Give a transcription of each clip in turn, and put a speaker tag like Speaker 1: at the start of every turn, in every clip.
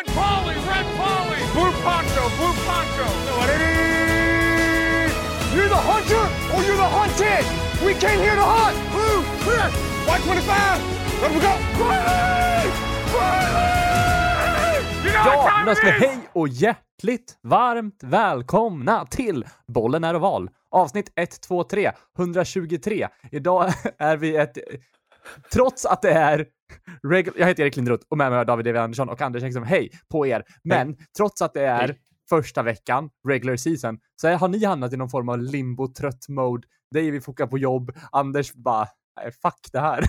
Speaker 1: Red Polly, Red Polly, Blue Poncho, Blue Poncho.
Speaker 2: You're the hunter or you're the hunted! We came here to hunt!
Speaker 1: Blue, clear. White 25. Let we go. Riley! Riley! You know
Speaker 3: Ja, då ska vi hej och hjärtligt varmt välkomna till Bollen är oval. Avsnitt 1, 2, 3, 123. Idag är vi ett... Trots att det är... reg- Jag heter Erik Lindroth och med mig har David Evi Andersson och Anders Häggström. Hej på er! Men trots att det är
Speaker 4: Hej.
Speaker 3: första veckan, regular season, så är- har ni hamnat i någon form av limbo-trött mode. Dig vi fokar på jobb, Anders bara fuck det här.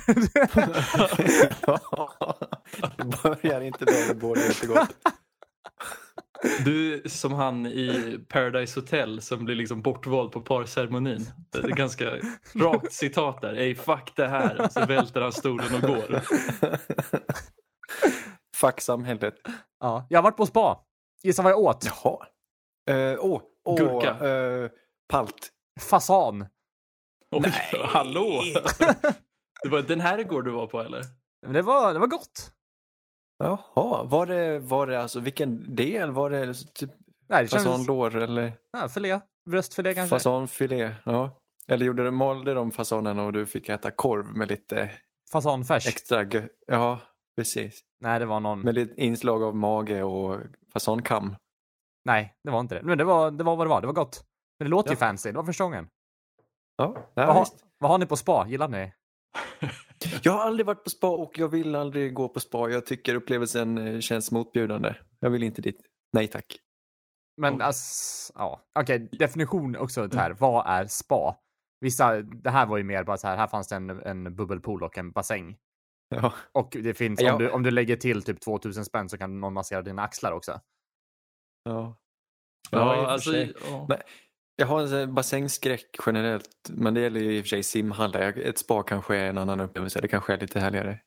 Speaker 4: det börjar inte det båda inte gott.
Speaker 5: Du som han i Paradise Hotel som blir liksom bortvald på parceremonin. Det är ganska rakt citat där. Ey fuck det här. Så välter han stolen och går.
Speaker 4: Fuck samhället.
Speaker 3: ja, jag har varit på spa. Gissa vad jag åt?
Speaker 4: Jaha. Uh, åh, åh,
Speaker 5: Gurka.
Speaker 4: eh, palt.
Speaker 3: Fasan.
Speaker 5: Oj, hallå! Det var den här igår du var på eller?
Speaker 3: Men det var, det var gott.
Speaker 4: Jaha, var det, var det alltså vilken del? Var det typ
Speaker 3: Nej, det kändes...
Speaker 4: fasanlår eller
Speaker 3: Ja, filé. Bröstfilé kanske.
Speaker 4: fasanfilé? Ja. Eller gjorde de, malde de fasanen och du fick äta korv med lite
Speaker 3: Fasanfärs.
Speaker 4: extra gö- Ja, precis.
Speaker 3: Nej, det var någon...
Speaker 4: Med lite inslag av mage och fasankam.
Speaker 3: Nej, det var inte det. Men det var, det var vad det var. Det var gott. Men det låter ju
Speaker 4: Ja.
Speaker 3: fancy. Det var första gången.
Speaker 4: Ja,
Speaker 3: Vad
Speaker 4: ja
Speaker 3: har, vad har ni på spa? Gillar ni?
Speaker 4: Jag har aldrig varit på spa och jag vill aldrig gå på spa. Jag tycker upplevelsen eh, känns motbjudande. Jag vill inte dit. Nej tack.
Speaker 3: Men
Speaker 5: Oj.
Speaker 3: ass, ja. Okej, definition också det
Speaker 4: Mm.
Speaker 3: här. Vad är spa? Vissa, det här var ju mer bara så här, här fanns det en, en bubbelpool och en bassäng.
Speaker 4: Ja.
Speaker 3: Och det finns,
Speaker 4: Ja.
Speaker 3: om, du, om du lägger till typ 2000 spänn så kan någon massera dina axlar också.
Speaker 4: Ja.
Speaker 5: Ja,
Speaker 4: för
Speaker 5: alltså, ja.
Speaker 4: Men- Jag har en bassängskräck generellt. Men det gäller ju i och för sig simhallar. Ett spa kanske är en annan upplevelse. Det kanske är lite härligare.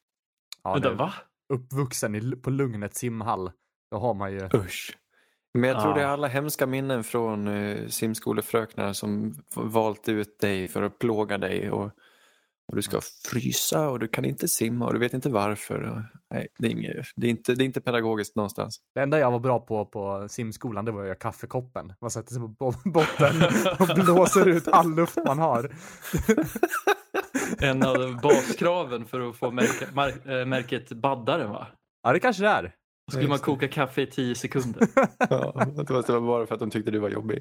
Speaker 3: Ja,
Speaker 5: Vänta,
Speaker 3: det-
Speaker 5: va?
Speaker 3: Uppvuxen i, på Lugnet simhall. Då har man ju...
Speaker 4: Usch. Men jag tror det är alla hemska minnen från uh, simskolefröknar som valt ut dig för att plåga dig. Och, och du ska frysa och du kan inte simma och du vet inte varför. Nej, det är, inget, det, är inte, det är inte pedagogiskt någonstans.
Speaker 3: Det enda jag var bra på på simskolan, det var att göra kaffekoppen. Man sätter sig på bo- botten och blåser ut all luft man har.
Speaker 5: En av baskraven för att få märka, mar- äh, märket baddaren va?
Speaker 3: Ja, det kanske det är.
Speaker 5: Då skulle man koka kaffe i 10 sekunder.
Speaker 4: Ja, det var bara för att de tyckte du var jobbig.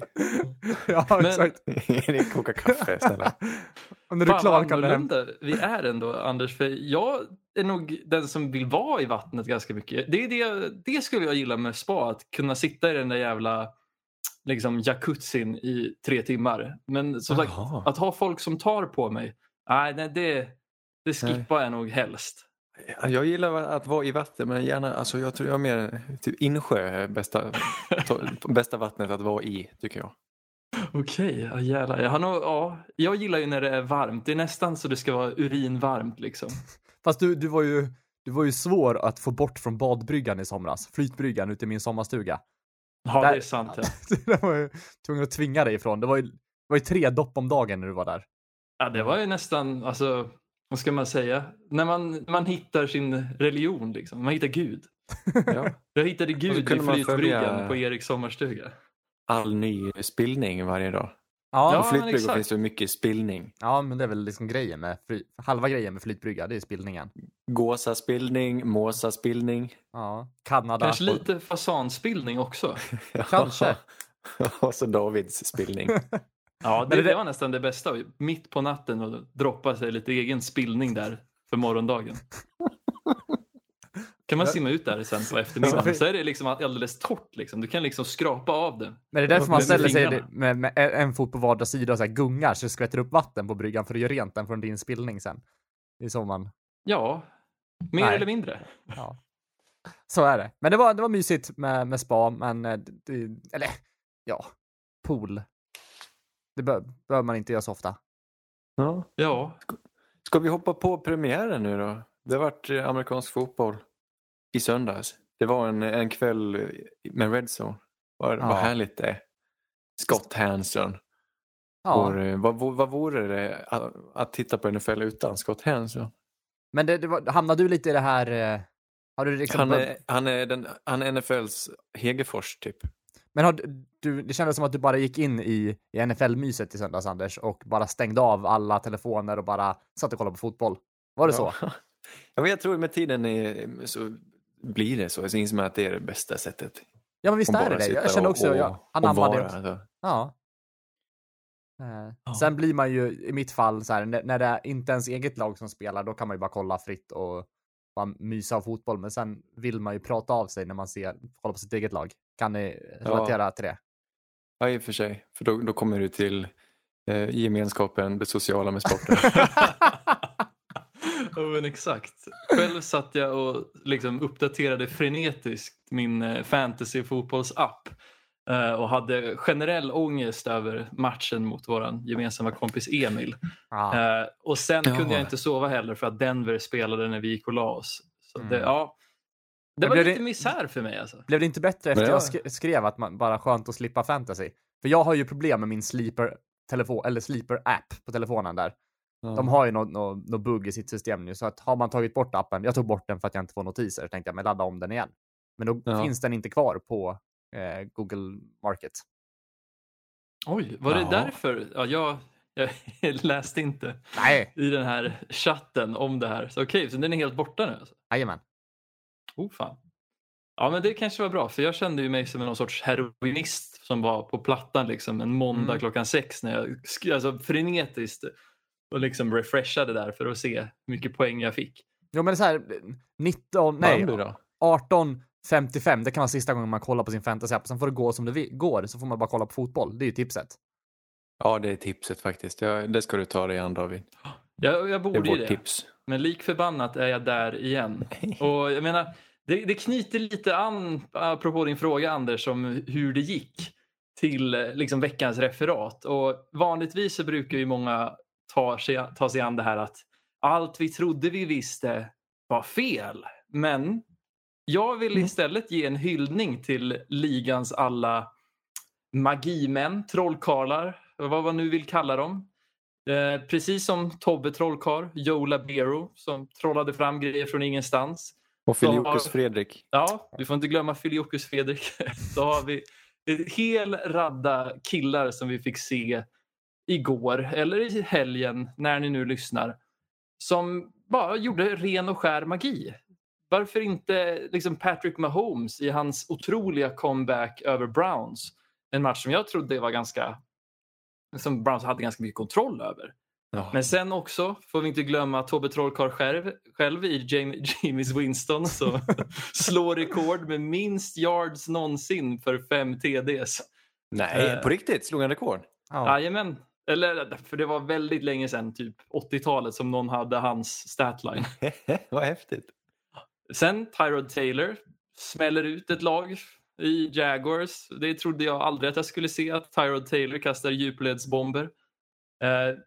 Speaker 3: Ja,
Speaker 5: Men-
Speaker 3: exakt.
Speaker 4: Koka kaffe snälla.
Speaker 3: Och när du är klar kan du
Speaker 5: vi är ändå Anders. För jag är nog den som vill vara i vattnet ganska mycket. Det, är det, det skulle jag gilla med spa. Att kunna sitta i den där jävla liksom, jacuzzin i tre timmar. Men som sagt,
Speaker 4: Jaha.
Speaker 5: att ha folk som tar på mig. Nej, nej det, det skippar jag nog helst.
Speaker 4: Jag gillar att vara i vatten men gärna, alltså jag tror jag är mer typ insjö är bästa, to- bästa vattnet att vara i tycker jag.
Speaker 5: Okej, ja, jävlar. Jag, har nog, ja, jag gillar ju när det är varmt. Det är nästan så det ska vara urinvarmt liksom.
Speaker 3: Fast du, du, var ju, du var ju svår att få bort från badbryggan i somras. Flytbryggan ute i min sommarstuga.
Speaker 5: Ja,
Speaker 3: Där-
Speaker 5: det är sant. Ja.
Speaker 3: det var ju tvungen att tvinga dig ifrån. Det var ju, det var ju tre dopp om dagen när du var där.
Speaker 5: Ja, det var ju nästan, alltså, vad ska man säga? När man, man hittar sin religion, liksom. man hittar Gud.
Speaker 4: Ja.
Speaker 5: Jag hittade Gud i flytbryggan på Eriks sommarstuga.
Speaker 4: All ny spillning varje dag.
Speaker 3: Ja,
Speaker 4: På flytbryggor finns det mycket spillning.
Speaker 3: ja men det är väl liksom grejen med, fly, halva grejen med flytbrygga, det är spillningen.
Speaker 4: Gåsaspillning, måsaspillning.
Speaker 3: Ja, Kanada.
Speaker 5: Kanske lite fasanspillning också.
Speaker 3: Kanske.
Speaker 4: och så Davids spillning.
Speaker 5: Ja, det,
Speaker 3: det-
Speaker 5: var nästan det bästa. Mitt på natten och droppa sig lite egen spillning där för morgondagen. Kan man simma ut där sen på eftermiddagen så är det liksom alldeles torrt. Liksom. Du kan liksom skrapa av det.
Speaker 3: Men det är därför man ställer sig med, med en fot på vardera sida och så här gungar så det skvätter upp vatten på bryggan för att göra rent den från din spillning sen. Det är så man,
Speaker 5: Ja, mer
Speaker 3: Nej.
Speaker 5: eller mindre.
Speaker 3: ja. Så är det. Men det var, det var mysigt med, med spa, men eh, eller ja, pool. Det bör, bör man inte göra så ofta.
Speaker 4: Ja.
Speaker 5: Ja,
Speaker 4: Ska vi hoppa på premiären nu då? Det har varit eh, amerikansk fotboll i söndags. Det var en, en kväll med Red Zone. Vad,
Speaker 3: Ja.
Speaker 4: vad härligt det är. Scott Hanson.
Speaker 3: Ja,
Speaker 4: Vår, eh, vad, vad, vore det att, att titta på NFL utan Scott Hanson?
Speaker 3: men det, det var, hamnade du lite i det här, eh, Har du liksom
Speaker 4: Han är, han, är den, han är NFLs Hegerfors typ.
Speaker 3: Men har du, det kändes som att du bara gick in i, i NFL-myset i söndags, Anders, och bara stängde av alla telefoner och bara satt och kollade på fotboll. Var det så?
Speaker 4: Ja. Ja, men jag tror med tiden är, så blir det så. Så inser att det är det bästa sättet.
Speaker 3: Ja, men visst
Speaker 4: Att
Speaker 3: är det det. Jag känner också,
Speaker 4: och,
Speaker 3: jag
Speaker 4: och
Speaker 3: anammar det
Speaker 4: alltså.
Speaker 3: Ja. Eh, Sen blir man ju i mitt fall så här, när, när det är inte ens eget lag som spelar, då kan man ju bara kolla fritt och bara mysa av fotboll. Men sen vill man ju prata av sig när man ser, kollar på sitt eget lag. Kan ni relatera till det?
Speaker 4: Ja, i och för sig. För då, då kommer du till eh, gemenskapen, det sociala med sporten.
Speaker 5: Ja, men exakt. Själv satt jag och liksom uppdaterade frenetiskt min eh, fantasy fotbollsapp eh, och hade generell ångest över matchen mot vår gemensamma kompis Emil.
Speaker 3: Ja.
Speaker 5: Eh, och sen
Speaker 4: Ja.
Speaker 5: kunde jag inte sova heller för att Denver spelade när vi gick och la oss. Så det,
Speaker 3: Mm.
Speaker 5: ja, det var lite
Speaker 3: det-
Speaker 5: misär för mig alltså.
Speaker 3: Blev det inte bättre efter jag
Speaker 4: jag-
Speaker 3: sk- skrev att man bara skönt att slippa fantasy? För jag har ju problem med min sleeper telefon eller sleeper app på telefonen där. De har ju någon no, no bugg i sitt system nu, så att har man tagit bort appen, jag tog bort den för att jag inte får notiser, tänkte jag, men ladda om den igen. Men då
Speaker 4: Ja.
Speaker 3: finns den inte kvar på eh, Google Market.
Speaker 5: Oj, var det
Speaker 4: Ja.
Speaker 5: därför? Ja, jag, jag läste inte
Speaker 3: Nej,
Speaker 5: i den här chatten om det här. Så Okej, så den är helt borta nu? Alltså.
Speaker 3: jajamän.
Speaker 5: Oh, fan. Ja, men det kanske var bra, för jag kände ju mig som någon sorts heroinist som var på plattan liksom en måndag
Speaker 3: Mm.
Speaker 5: klockan sex när jag alltså, frenetiskt och liksom refreshade där för att se hur mycket poäng jag fick.
Speaker 3: Jo, men det är så här, 19, nej,
Speaker 4: Vann du då?
Speaker 3: 18.55, det kan vara sista gången man kollar på sin fantasy-app. Sen får det gå som det går, så får man bara kolla på fotboll. Det är ju tipset.
Speaker 4: Ja, det är tipset faktiskt. Ja, det ska du ta dig an David.
Speaker 5: Jag, jag
Speaker 4: Det är
Speaker 5: borde ju det,
Speaker 4: tips.
Speaker 5: men lik förbannat är jag där igen. Och jag menar, det, det knyter lite an, apropå din fråga Anders, om hur det gick till liksom, veckans referat. Och vanligtvis så brukar ju många ta sig, ta sig an det här att allt vi trodde vi visste var fel. Men jag vill istället ge en hyllning till ligans alla magimän, trollkarlar, vad man nu vill kalla dem. Eh, precis som Tobbe Trollkarl, Joe Labero som trollade fram grejer från ingenstans.
Speaker 4: Och Filiokus. Fredrik.
Speaker 5: Ja, vi får inte glömma Filiokus Fredrik. Så har vi en hel radda killar som vi fick se igår eller i helgen när ni nu lyssnar. Som bara gjorde ren och skär magi. Varför inte liksom Patrick Mahomes i hans otroliga comeback över Browns? En match som jag trodde var ganska som Browns hade ganska mycket kontroll över.
Speaker 4: Ja.
Speaker 5: Men sen också får vi inte glömma Tobbe Trollkarl själv, själv i James Winston som slår rekord med minst yards någonsin för fem TDs.
Speaker 4: Nej,
Speaker 5: Eh.
Speaker 4: på riktigt? Slog han rekord?
Speaker 3: Ja.
Speaker 5: Jajamän. Eller, för det var väldigt länge sedan, typ 80-talet, som någon hade hans statline.
Speaker 4: Vad häftigt.
Speaker 5: Sen Tyrod Taylor smäller ut ett lag i Jaguars. Det trodde jag aldrig att jag skulle se, att Tyrod Taylor kastar djupledsbomber. Eh,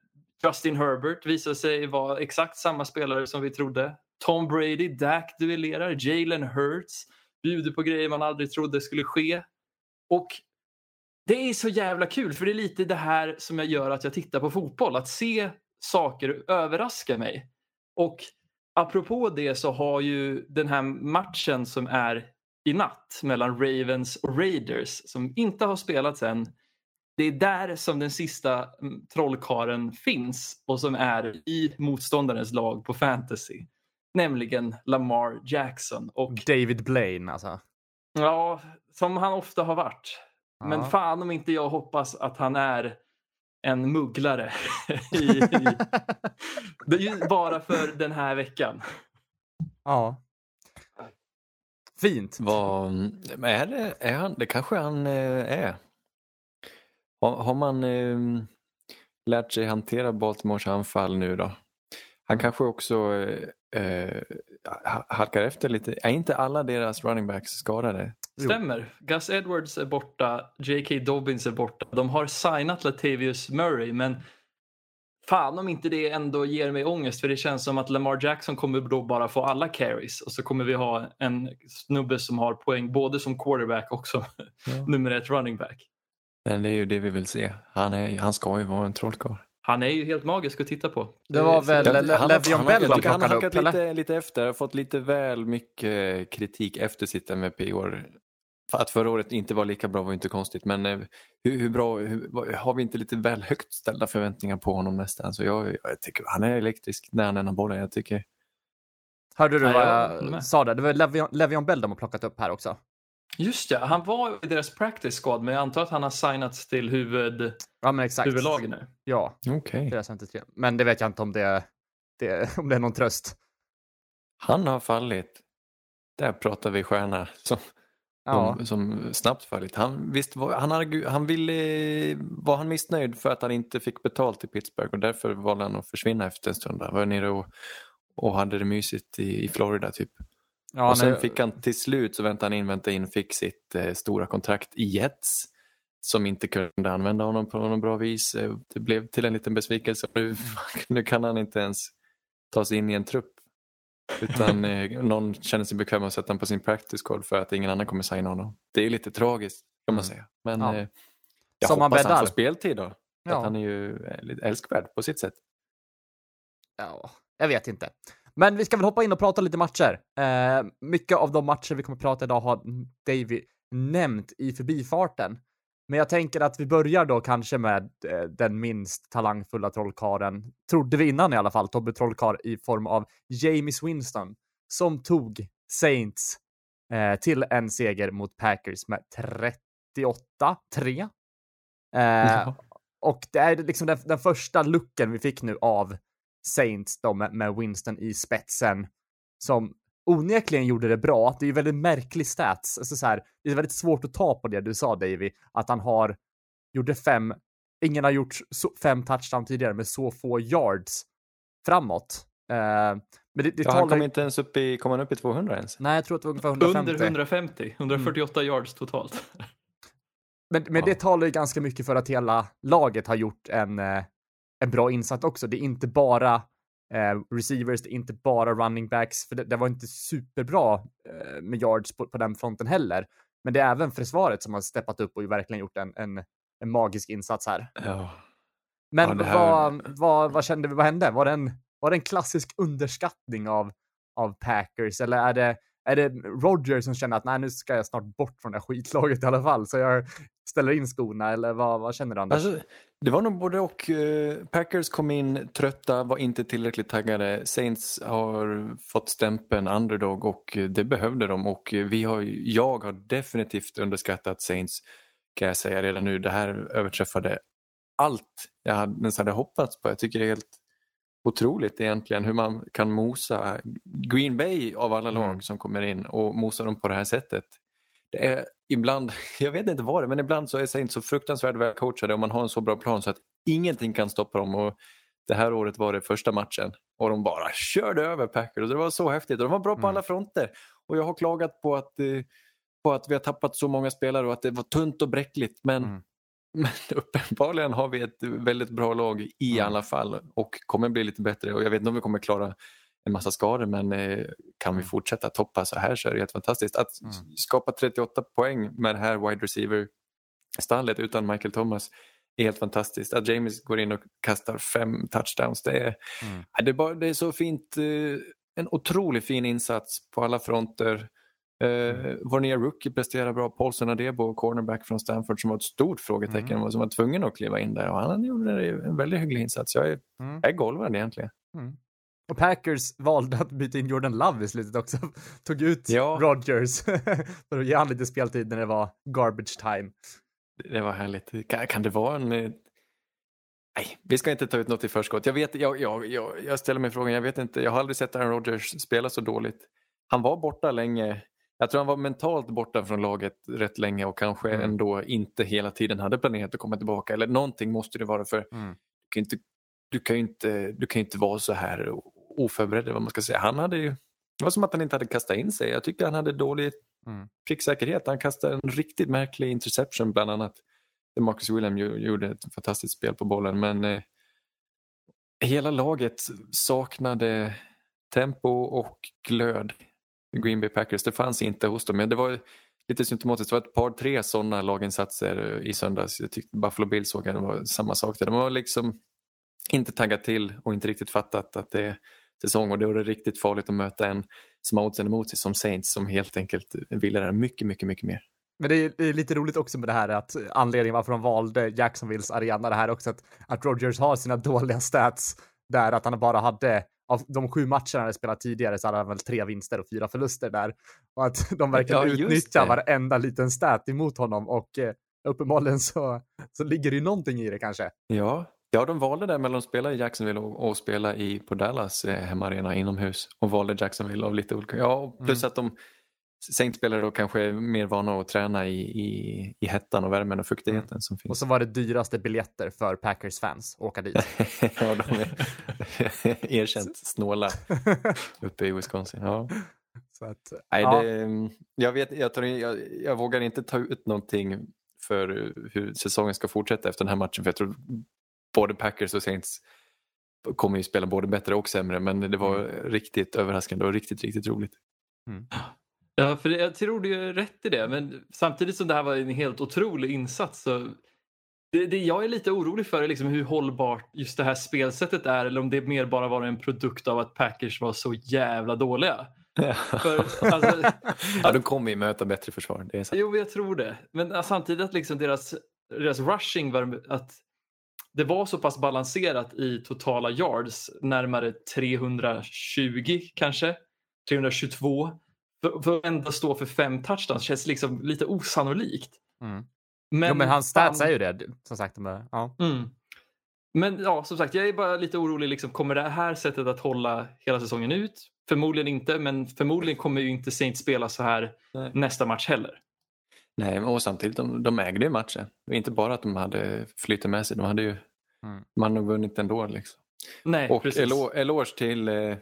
Speaker 5: Justin Herbert visar sig vara exakt samma spelare som vi trodde. Tom Brady, Dak duellerar. Jalen Hurts bjuder på grejer man aldrig trodde skulle ske. Och det är så jävla kul, för det är lite det här som jag gör att jag tittar på fotboll. Att se saker överraska mig. Och apropå det så har ju den här matchen som är i natt mellan Ravens och Raiders som inte har spelats än. Det är där som den sista mm, trollkaren finns och som är i motståndarens lag på fantasy. Nämligen Lamar Jackson. Och
Speaker 3: David Blaine, alltså.
Speaker 5: ja, som han ofta har varit. Men
Speaker 3: Ja.
Speaker 5: fan om inte jag hoppas att han är en mugglare. i, i, det är ju bara för den här veckan.
Speaker 3: ja. Fint.
Speaker 4: Vad, men är det, är han, det kanske han eh, är. Har, har man eh, lärt sig hantera Baltimores anfall nu då? Han kanske också eh, eh, ha- halkar efter lite. Är inte alla deras running backs skadade?
Speaker 3: Jo.
Speaker 5: Stämmer. Gus Edwards är borta, J.K. Dobbins är borta. De har signat Latavius Murray men fan om inte det ändå ger mig ångest för det känns som att Lamar Jackson kommer då bara få alla carries och så kommer vi ha en snubbe som har poäng både som quarterback och som nummer ett running back.
Speaker 4: Men det är ju det vi vill se. Han, är, han ska ju vara en trollkarl.
Speaker 5: Han är ju helt magisk att titta på.
Speaker 3: Det var väl
Speaker 4: Jag-
Speaker 3: Le-
Speaker 4: han han
Speaker 3: Bell
Speaker 4: Han har hackat lite, lite efter, har fått lite väl mycket kritik efter sitt MVP i år. För Att förra året inte var lika bra var inte konstigt, men eh, hur, hur bra, hur, har vi inte lite väl högt ställda förväntningar på honom nästan? Så jag, jag tycker han är elektrisk när han har bollen. Jag tycker,
Speaker 3: Hörde du
Speaker 5: Nej,
Speaker 3: vad
Speaker 5: jag
Speaker 3: sa där? Det var Le'Veon, Le'Veon Bell de har plockat upp här också.
Speaker 5: Just ja, han var i deras practice squad men jag antar att han har signats till huvud,
Speaker 3: Ja, men exakt.
Speaker 5: huvudlagen nu.
Speaker 3: Ja, deras 53. Men det vet jag inte om det, det, om det är någon tröst.
Speaker 4: Han har fallit. Där pratar vi stjärna som,
Speaker 3: Ja,
Speaker 4: som, som snabbt fallit. Han, visst han, argu- han ville, var han missnöjd för att han inte fick betalt i Pittsburgh och därför valde han att försvinna efter en stund. Han var nere och, och hade det mysigt i, i Florida typ.
Speaker 3: ja
Speaker 4: och sen
Speaker 3: nej,
Speaker 4: fick han till slut så väntade han in, väntade in, fick sitt eh, stora kontrakt i Jets som inte kunde använda honom på något bra vis. Eh, Det blev till en liten besvikelse. Nu, nu kan han inte ens ta sig in i en trupp. Utan eh, någon känner sig bekväm att sätta honom på sin practice squad för att ingen annan kommer signa honom. Det är lite tragiskt kan man
Speaker 3: Mm.
Speaker 4: säga. Men
Speaker 3: Ja.
Speaker 4: eh, jag
Speaker 3: Som
Speaker 4: hoppas han
Speaker 3: bäddar.
Speaker 4: får speltid då.
Speaker 3: Ja.
Speaker 4: Att han är ju eh, älskvärd på sitt sätt.
Speaker 3: ja, jag vet inte. Men vi ska väl hoppa in och prata lite matcher. Eh, mycket av de matcher vi kommer att prata idag har Davy nämnt i förbifarten. Men jag tänker att vi börjar då kanske med eh, den minst talangfulla trollkaren, trodde vi innan i alla fall, Tobbe Trollkarl i form av James Winston, som tog Saints eh, till en seger mot Packers med 38-3. Eh,
Speaker 4: Ja.
Speaker 3: Och det är liksom den, den första looken vi fick nu av Saints då med, med Winston i spetsen som onekligen gjorde det bra. Det är ju väldigt märklig stats. Alltså så här, det är väldigt svårt att ta på det du sa Davy, att han har gjorde fem, ingen har gjort så, fem touchdown tidigare med så få yards framåt. Eh, men det, det
Speaker 4: Ja, han
Speaker 3: talar...
Speaker 4: kom inte ens upp i, kom han upp i 200 ens?
Speaker 3: Nej, jag tror att det var ungefär 150.
Speaker 5: Under 150, 148 yards totalt.
Speaker 3: Men, men det talar ju ganska mycket för att hela laget har gjort en, eh, en bra insats också. Det är inte bara eh, receivers, det är inte bara running backs, för det, det var inte superbra eh, med yards på, på den fronten heller. Men det är även försvaret som har steppat upp och ju verkligen gjort en, en, en magisk insats här.
Speaker 4: Ja.
Speaker 3: Men
Speaker 4: Ja, här-
Speaker 3: vad, vad, vad kände vi, vad hände? Var det en, var det en klassisk underskattning av, av Packers eller är det, är det Roger som känner att nej, nu ska jag snart bort från det här skitlaget i alla fall, så jag ställer in skorna eller vad, vad känner du Anders?
Speaker 4: Alltså, det var nog både och. eh, Packers kom in trötta, var inte tillräckligt taggade. Saints har fått stämpeln underdog och det behövde de. Och vi har, jag har definitivt underskattat Saints, kan jag säga redan nu. Det här överträffade allt jag hade, hade hoppats på. Jag tycker det är helt otroligt egentligen hur man kan mosa Green Bay av alla lag
Speaker 3: Mm.
Speaker 4: som kommer in och mosa dem på det här sättet. Är ibland, jag vet inte vad det är, men ibland så är Saints så fruktansvärt väl coachade och man har en så bra plan så att ingenting kan stoppa dem. Och det här året var det första matchen och de bara körde över Packers och det var så häftigt och de var bra på
Speaker 3: Mm.
Speaker 4: alla fronter. Och jag har klagat på att, eh, på att vi har tappat så många spelare och att det var tunt och bräckligt men,
Speaker 3: Mm.
Speaker 4: men uppenbarligen har vi ett väldigt bra lag i
Speaker 3: Mm.
Speaker 4: alla fall och kommer bli lite bättre och jag vet inte om vi kommer klara en massa skador men eh, kan vi
Speaker 3: Mm.
Speaker 4: fortsätta toppa så här så är det helt fantastiskt. Att
Speaker 3: Mm.
Speaker 4: skapa 38 poäng med det här wide receiver-stallet utan Michael Thomas är helt fantastiskt. Att James går in och kastar fem touchdowns, det är,
Speaker 3: Mm.
Speaker 4: Det är, bara, det är så fint. eh, En otroligt fin insats på alla fronter. Uh, vår nya rookie presterar bra. Paulson Adebo, cornerback från Stanford som var ett stort frågetecken och som var tvungen att kliva in där. Och han gjorde en väldigt hygglig insats. Jag är,
Speaker 3: Mm.
Speaker 4: jag är golvad egentligen.
Speaker 3: Och Packers valde att byta in Jordan Love i slutet också. Tog ut
Speaker 4: Ja.
Speaker 3: Rodgers för att ge han lite speltid när det var garbage time.
Speaker 4: Det var härligt. Kan, kan det vara en... eh, Nej, vi ska inte ta ut något i förskott. Jag, vet, jag, jag, jag, jag ställer mig frågan, jag vet inte. Jag har aldrig sett Aaron Rodgers spela så dåligt. Han var borta länge. Jag tror han var mentalt borta från laget rätt länge och kanske
Speaker 3: Mm.
Speaker 4: ändå inte hela tiden hade planerat att komma tillbaka. Eller någonting måste det vara för
Speaker 3: Mm.
Speaker 4: du kan ju inte, du kan ju inte, du kan ju inte vara så här oförberedd vad man ska säga. Han hade ju, det var som att han inte hade kastat in sig. Jag tyckte han hade dålig
Speaker 3: Mm.
Speaker 4: pricksäkerhet. Han kastade en riktigt märklig interception bland annat. Där Marcus William gjorde ett fantastiskt spel på bollen men eh, hela laget saknade tempo och glöd. Green Bay Packers, det fanns inte hos dem. Men det var lite symptomatiskt, det var ett par tre sådana laginsatser eh, i söndags. Jag tyckte Buffalo Bills såg det var samma sak där. De var liksom inte taggat till och inte riktigt fattat att det säsong och då är det riktigt farligt att möta en som har oddsen emot sig som Saints som helt enkelt vill det där mycket, mycket, mycket mer.
Speaker 3: Men det är, det är, lite roligt också med det här att anledningen varför de valde Jacksonvilles arena, det här också att, att Rogers har sina dåliga stats där att han bara hade av de sju matcherna han hade spelat tidigare så hade han väl tre vinster och fyra förluster där. Och att de verkligen
Speaker 4: Ja, just
Speaker 3: utnyttjar
Speaker 4: det.
Speaker 3: varenda liten stat emot honom och eh, uppenbarligen så, så ligger det ju någonting i det kanske.
Speaker 4: Ja, ja de valde där mellan att spela i Jacksonville och, och spela i, på Dallas eh, hemmaarena inomhus och valde Jacksonville av lite olika, ja och plus
Speaker 3: Mm.
Speaker 4: att de Saints-spelare då kanske är mer vana att träna i, i, i hettan och värmen och fuktigheten som
Speaker 3: Och
Speaker 4: finns.
Speaker 3: så var det dyraste biljetter för Packers fans att åka dit.
Speaker 4: ja, de är erkänt snåla uppe i Wisconsin. Ja.
Speaker 3: så att,
Speaker 4: Nej,
Speaker 3: ja.
Speaker 4: det, jag, vet, jag, tror, jag, jag vågar inte ta ut någonting för hur säsongen ska fortsätta efter den här matchen. För jag tror både Packers och Saints kommer ju spela både bättre och sämre. Men det var
Speaker 3: Mm.
Speaker 4: riktigt överraskande och riktigt, riktigt roligt.
Speaker 5: Ja, för jag tror du är rätt i det. Men samtidigt som det här var en helt otrolig insats så det, det jag är lite orolig för är liksom hur hållbart just det här spelsättet är eller om det mer bara var en produkt av att Packers var så jävla dåliga. För, alltså,
Speaker 4: ja, de kommer ju möta bättre försvar. Det är sant.
Speaker 5: Jo, jag tror det. Men samtidigt att liksom deras, deras rushing var att det var så pass balanserat i totala yards, närmare 320 kanske, 322. För, för att ändå stå för fem touchdowns känns liksom lite osannolikt.
Speaker 3: Mm.
Speaker 5: Men,
Speaker 3: jo, men hans stats är ju det, som sagt. Är, ja.
Speaker 5: Mm. Men ja, som sagt, jag är bara lite orolig. Liksom, kommer det här sättet att hålla hela säsongen ut? Förmodligen inte, men förmodligen kommer ju inte Saints spela så här
Speaker 4: Nej.
Speaker 5: nästa match heller.
Speaker 4: Nej, och samtidigt de, de ägde ju matchen. Inte bara att de hade flyttat med sig. De hade ju
Speaker 3: Mm.
Speaker 4: man nog vunnit ändå. Liksom.
Speaker 5: Nej,
Speaker 4: Och
Speaker 5: precis.
Speaker 4: elo- eloge till eh,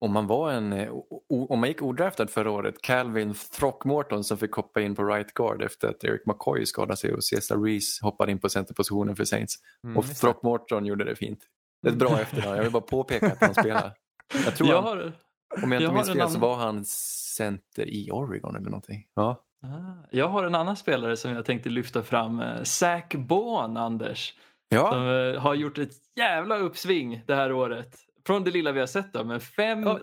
Speaker 4: om man var en, eh, o- om man gick odraftad förra året, Calvin Throckmorton som fick hoppa in på right guard efter att Eric McCoy skadade sig och Cesar Reese hoppade in på centerpositionen för Saints.
Speaker 3: Mm,
Speaker 4: och. Throckmorton gjorde det fint. Det är ett bra efternamn, jag vill bara påpeka att han spelar. Jag tror
Speaker 5: jag
Speaker 4: han,
Speaker 5: har,
Speaker 4: om jag inte
Speaker 5: har
Speaker 4: minns fel så var han center i Oregon eller någonting. Ja.
Speaker 5: Ah, jag har en annan spelare som jag tänkte lyfta fram. eh, Zach Baun, Anders.
Speaker 4: Ja,
Speaker 5: Som eh, har gjort ett jävla uppsving det här året. Från det lilla vi har sett då, men fem
Speaker 4: Ja.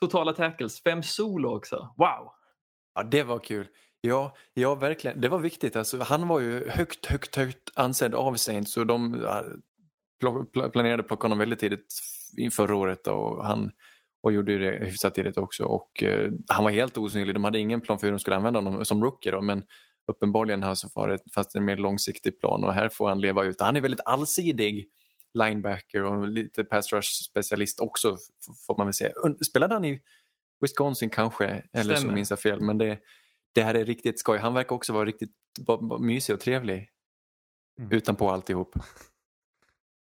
Speaker 5: totala tackles, fem solo också. Wow!
Speaker 4: Ja, det var kul. Ja, ja, verkligen. Det var viktigt. Alltså, han var ju högt, högt, högt ansedd av Saints och de planerade att plocka honom väldigt tidigt in förra året och han och gjorde det hyfsat tidigt också. Och, eh, han var helt osynlig. De hade ingen plan för hur de skulle använda honom som rookie då, men uppenbarligen har så varit fast en mer långsiktig plan och här får han leva ut. Han är väldigt allsidig linebacker och lite pass rush specialist också får man väl säga. Spelade han i Wisconsin kanske, eller så minns jag fel, men det, det här är riktigt skoj. Han verkar också vara riktigt mysig och trevlig
Speaker 3: Mm.
Speaker 4: utanpå alltihop.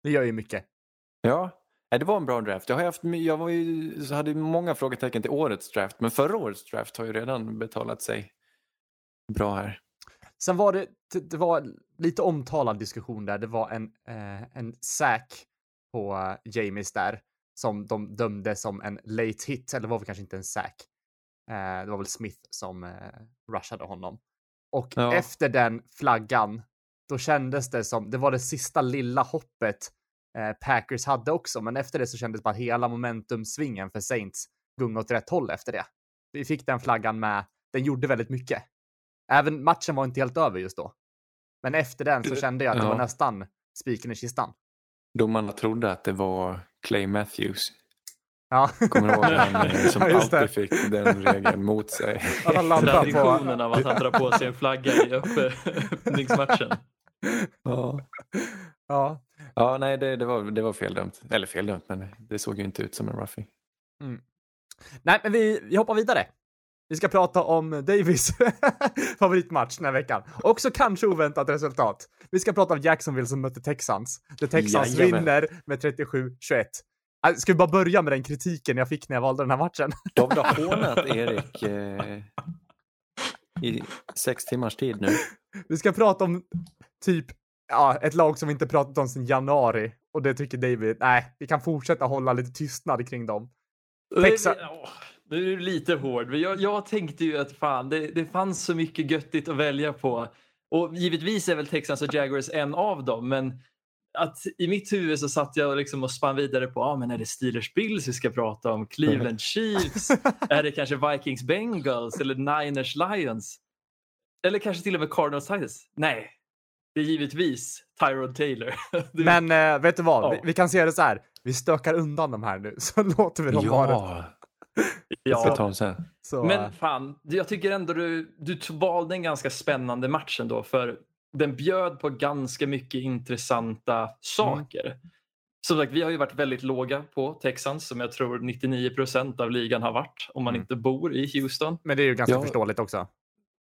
Speaker 3: Det gör ju mycket.
Speaker 4: Ja, nej, det var en bra draft. Jag, har haft, jag var ju, hade många frågetecken till årets draft, men förra årets draft har ju redan betalat sig bra här.
Speaker 3: Sen var det, det var lite omtalad diskussion där. Det var en, eh, en sack på eh, Jamies där som de dömde som en late hit, eller var väl kanske inte en sack. Eh, det var väl Smith som eh, rushade honom. Och
Speaker 4: Ja.
Speaker 3: efter den flaggan, då kändes det som, det var det sista lilla hoppet Packers hade också, men efter det så kändes bara hela momentumsvingen för Saints gunga åt rätt håll efter det. Vi fick den flaggan med, den gjorde väldigt mycket. Även matchen var inte helt över just då. Men efter den så kände jag att det
Speaker 4: Ja.
Speaker 3: var nästan spiken i kistan.
Speaker 4: Domarna trodde att det var Clay Matthews.
Speaker 3: Ja.
Speaker 4: Kommer du ihåg han eh, som
Speaker 3: Ja, det.
Speaker 4: alltid fick den regeln mot sig?
Speaker 3: Landade på...
Speaker 5: Traditionen av att han drar på sig en flagga i öpp- öppningsmatchen.
Speaker 4: Ja,
Speaker 3: Ja.
Speaker 4: Ja nej det, det, var, det var feldömt. Eller feldömt, men det såg ju inte ut som en roughing.
Speaker 3: Nej, men vi, vi hoppar vidare. Vi ska prata om Davis favoritmatch den här veckan. Också kanske oväntat resultat. Vi ska prata om Jacksonville som mötte Texans. Där Texans
Speaker 4: Jajamän.
Speaker 3: vinner med 37-21. Äh, Ska vi bara börja med den kritiken jag fick när jag valde den här matchen?
Speaker 4: Du har hånat Erik eh, i sex timmars tid nu?
Speaker 3: Vi ska prata om typ ja, ett lag som vi inte pratat om sedan januari. Och det tycker David, nej, vi kan fortsätta hålla lite tystnad kring dem. Texas-
Speaker 5: Nu är du lite hård. Jag, jag tänkte ju att fan, det, det fanns så mycket göttigt att välja på. Och givetvis är väl Texans och Jaguars en av dem, men att i mitt huvud så satt jag liksom och spann vidare på, ah, men är det Steelers Bills vi ska prata om? Cleveland Chiefs? är det kanske Vikings Bengals eller Niners Lions? Eller kanske till och med Cardinals Titans? Nej, det är givetvis Tyrod Taylor.
Speaker 3: Men eh, vet du vad?
Speaker 5: Ja.
Speaker 3: Vi, vi kan se det så här. Vi stökar undan de här nu, så låter vi dem vara.
Speaker 4: Ja,
Speaker 5: ja.
Speaker 4: ska ta dem sen.
Speaker 3: Så,
Speaker 5: Men fan, jag tycker ändå du, du valde en ganska spännande match ändå för den bjöd på ganska mycket intressanta saker. Som sagt, vi har ju varit väldigt låga på Texans som jag tror 99% av ligan har varit om man
Speaker 3: Mm.
Speaker 5: inte bor i Houston.
Speaker 3: men det är ju ganska
Speaker 4: Ja.
Speaker 3: förståeligt också.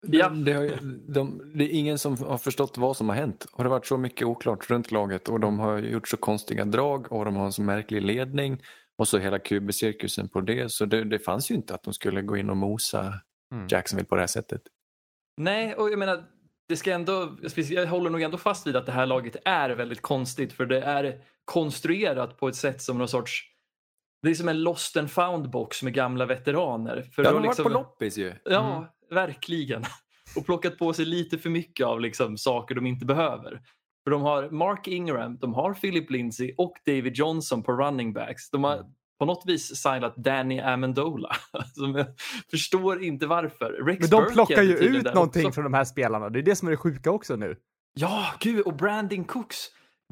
Speaker 5: Ja.
Speaker 4: Det, har, de, det är ingen som har förstått vad som har hänt. Och det har varit så mycket oklart runt laget och de har gjort så konstiga drag och de har en så märklig ledning. Och så hela QB-cirkusen på det. Så det, det fanns ju inte att de skulle gå in och mosa
Speaker 3: Mm.
Speaker 4: Jacksonville på det här sättet.
Speaker 5: Nej, och jag menar, det ska ändå, jag håller nog ändå fast vid att det här laget är väldigt konstigt för det är konstruerat på ett sätt som någon sorts det är som en lost and found box med gamla veteraner. För
Speaker 4: Ja, de har
Speaker 5: liksom-
Speaker 4: varit på loppis ju.
Speaker 5: Ja,
Speaker 3: Mm.
Speaker 5: Verkligen. Och plockat på sig lite för mycket av liksom, saker de inte behöver. För de har Mark Ingram, de har Philip Lindsay och David Johnson på running backs. De har
Speaker 3: Mm.
Speaker 5: på något vis signat Danny Amendola. Som jag förstår inte varför. Rex
Speaker 3: Men de plockar ju ut
Speaker 5: där
Speaker 3: någonting
Speaker 5: också.
Speaker 3: från de här spelarna. Det är det som är det sjuka också nu.
Speaker 5: Ja, gud, och Brandon Cooks.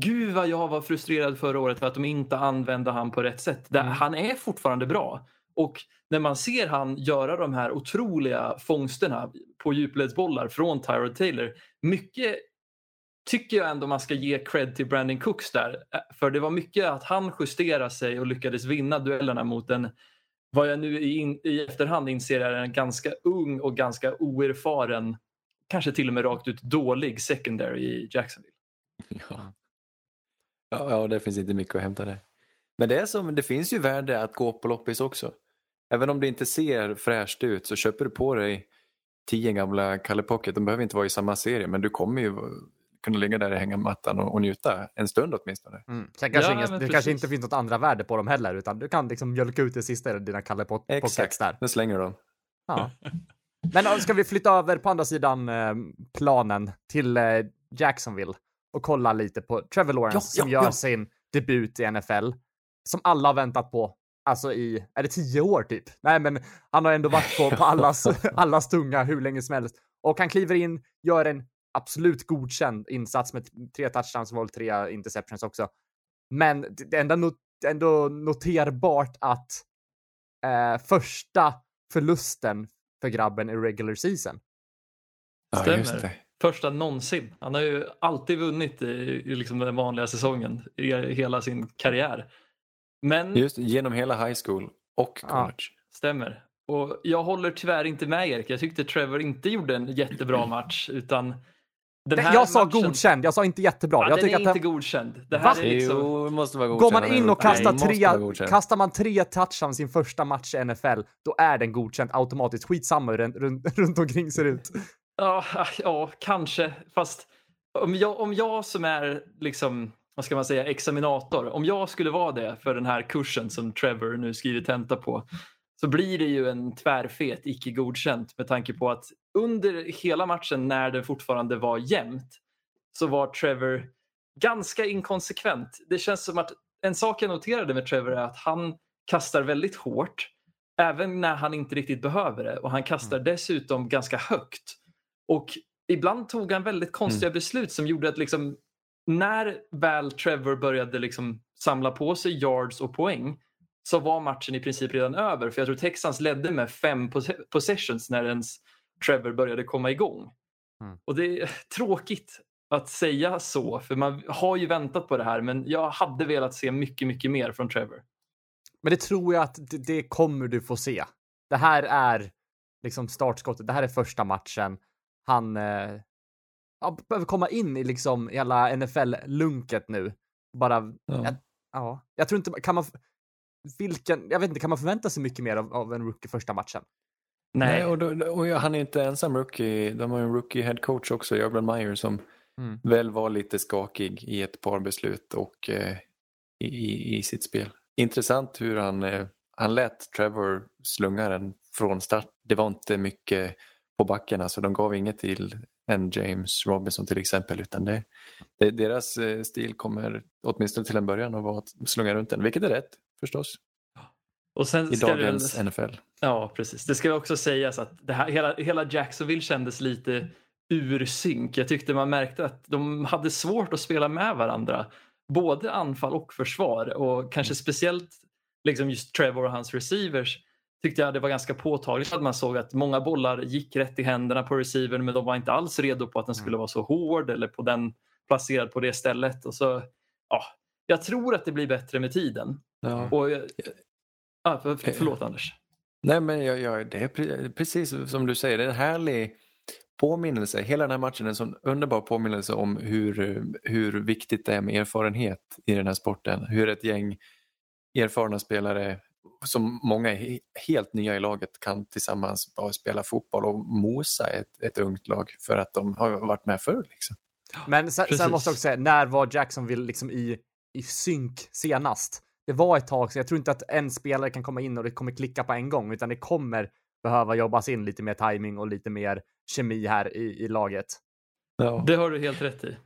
Speaker 5: Gud vad jag var frustrerad förra året för att de inte använde han på rätt sätt.
Speaker 3: Mm.
Speaker 5: Han är fortfarande bra. Och när man ser han göra de här otroliga fångsterna på djupledsbollar från Tyrod Taylor. Mycket tycker jag ändå man ska ge cred till Brandon Cooks där. För det var mycket att han justerade sig och lyckades vinna duellerna mot en vad jag nu i, i efterhand inser är en ganska ung och ganska oerfaren, kanske till och med rakt ut dålig secondary i Jacksonville.
Speaker 4: Ja. Ja, ja, det finns inte mycket att hämta där. Men det, är som, det finns ju värde att gå på loppis också. Även om det inte ser fräscht ut så köper du på dig tio gamla Kalle Pocket. De behöver inte vara i samma serie men du kommer ju kunna ligga där i hängmattan och, och njuta en stund åtminstone.
Speaker 3: Mm. Sen kanske
Speaker 5: Ja,
Speaker 3: ingen,
Speaker 5: men
Speaker 3: det
Speaker 5: precis.
Speaker 3: kanske inte finns något andra värde på dem heller, utan du kan liksom mjölka ut det sista i dina Kalle Pockets
Speaker 4: Exakt,
Speaker 3: där.
Speaker 4: nu slänger de.
Speaker 3: Ja. Men ska vi flytta över på andra sidan eh, planen till eh, Jacksonville och kolla lite på Trevor Lawrence
Speaker 4: Ja,
Speaker 3: som
Speaker 4: ja,
Speaker 3: gör
Speaker 4: ja.
Speaker 3: sin debut i NFL. Som alla har väntat på. Alltså i, är det tio år typ? Nej, men han har ändå varit på, på allas, allas tunga hur länge som helst. Och han kliver in, gör en absolut godkänd insats med tre touchdowns, var väl tre interceptions också. Men det är ändå, not, ändå noterbart att eh, första förlusten för grabben i regular season.
Speaker 4: Ja,
Speaker 5: Stämmer.
Speaker 4: just det.
Speaker 5: Första någonsin. Han har ju alltid vunnit i, i liksom den vanliga säsongen i hela sin karriär. Men
Speaker 4: Just genom hela high school och
Speaker 3: Ja.
Speaker 4: college.
Speaker 5: stämmer. Och jag håller tyvärr inte med Erik. Jag tyckte Trevor inte gjorde en jättebra match utan den här
Speaker 3: jag sa
Speaker 5: matchen,
Speaker 3: godkänd, jag sa inte jättebra.
Speaker 5: Ja,
Speaker 3: jag
Speaker 5: den
Speaker 3: tycker
Speaker 5: är
Speaker 3: att
Speaker 5: inte
Speaker 3: den,
Speaker 5: godkänd. Det
Speaker 3: Va?
Speaker 5: här är liksom...
Speaker 4: Jo, måste vara
Speaker 3: Går
Speaker 4: godkänd.
Speaker 3: man
Speaker 4: Han är
Speaker 3: in och kastar
Speaker 4: Måste
Speaker 3: tre, kastar man tre touchdowns sin första match i NFL, då är den godkänd automatiskt. Skitsamma hur den runt, runt omkring ser ut.
Speaker 5: Ja, ja, kanske. Fast om jag, om jag som är liksom, vad ska man säga, examinator, om jag skulle vara det för den här kursen som Trevor nu skriver tenta på, så blir det ju en tvärfet icke godkänt med tanke på att under hela matchen när det fortfarande var jämnt så var Trevor ganska inkonsekvent. Det känns som att en sak jag noterade med Trevor är att han kastar väldigt hårt även när han inte riktigt behöver det och han kastar dessutom ganska högt. Och ibland tog han väldigt konstiga beslut som gjorde att liksom, när väl Trevor började liksom samla på sig yards och poäng så var matchen i princip redan över. För jag tror Texans ledde med fem pos- possessions när ens Trevor började komma igång.
Speaker 3: Mm.
Speaker 5: Och det är tråkigt att säga så, för man har ju väntat på det här men jag hade velat se mycket, mycket mer från Trevor.
Speaker 3: Men det tror jag att det, det kommer du få se. Det här är liksom startskottet. Det här är första matchen. Han eh, ja, behöver komma in i liksom hela NFL-lunket nu. Bara,
Speaker 4: Ja.
Speaker 3: jag, ja, jag tror inte, kan man, vilken, jag vet inte, kan man förvänta sig mycket mer av, av en rookie första matchen?
Speaker 4: Nej, och, då, och han är inte ensam rookie. De har en rookie head coach också, Urban Meyer, som
Speaker 3: Mm.
Speaker 4: väl var lite skakig i ett par beslut och eh, i, i, i sitt spel. Intressant hur han, eh, han lät Trevor slunga den från start. Det var inte mycket på backen. Alltså, de gav inget till en James Robinson till exempel utan det, det, deras eh, stil kommer åtminstone till en början att vara att slunga runt den, vilket är rätt förstås.
Speaker 5: Och sen
Speaker 4: I dagens
Speaker 5: väl-
Speaker 4: NFL.
Speaker 5: Ja, precis. Det ska också sägas att det här, hela, hela Jacksonville kändes lite ur synk. Jag tyckte man märkte att de hade svårt att spela med varandra. Både anfall och försvar och kanske speciellt liksom just Trevor och hans receivers tyckte jag det var ganska påtagligt att man såg att många bollar gick rätt i händerna på receivern men de var inte alls redo på att den skulle vara så hård eller på den placerad på det stället. Och så, ja, jag tror att det blir bättre med tiden.
Speaker 4: Ja.
Speaker 5: Och, jag- ja, för, förlåt Anders.
Speaker 4: Nej men jag, jag, det är pre- precis som du säger, det är en härlig påminnelse. Hela den här matchen är en sån underbar påminnelse om hur, hur viktigt det är med erfarenhet i den här sporten. Hur ett gäng erfarna spelare som många är helt nya i laget kan tillsammans bara spela fotboll och mosa ett, ett ungt lag för att de har varit med förr. Liksom.
Speaker 3: Men sen, sen måste jag också säga, när var Jacksonville liksom i, i synk senast? Det var ett tag sedan. Jag tror inte att en spelare kan komma in och det kommer klicka på en gång, utan det kommer behöva jobbas in lite mer timing och lite mer kemi här i, i laget.
Speaker 4: Ja.
Speaker 5: Det har du helt rätt i.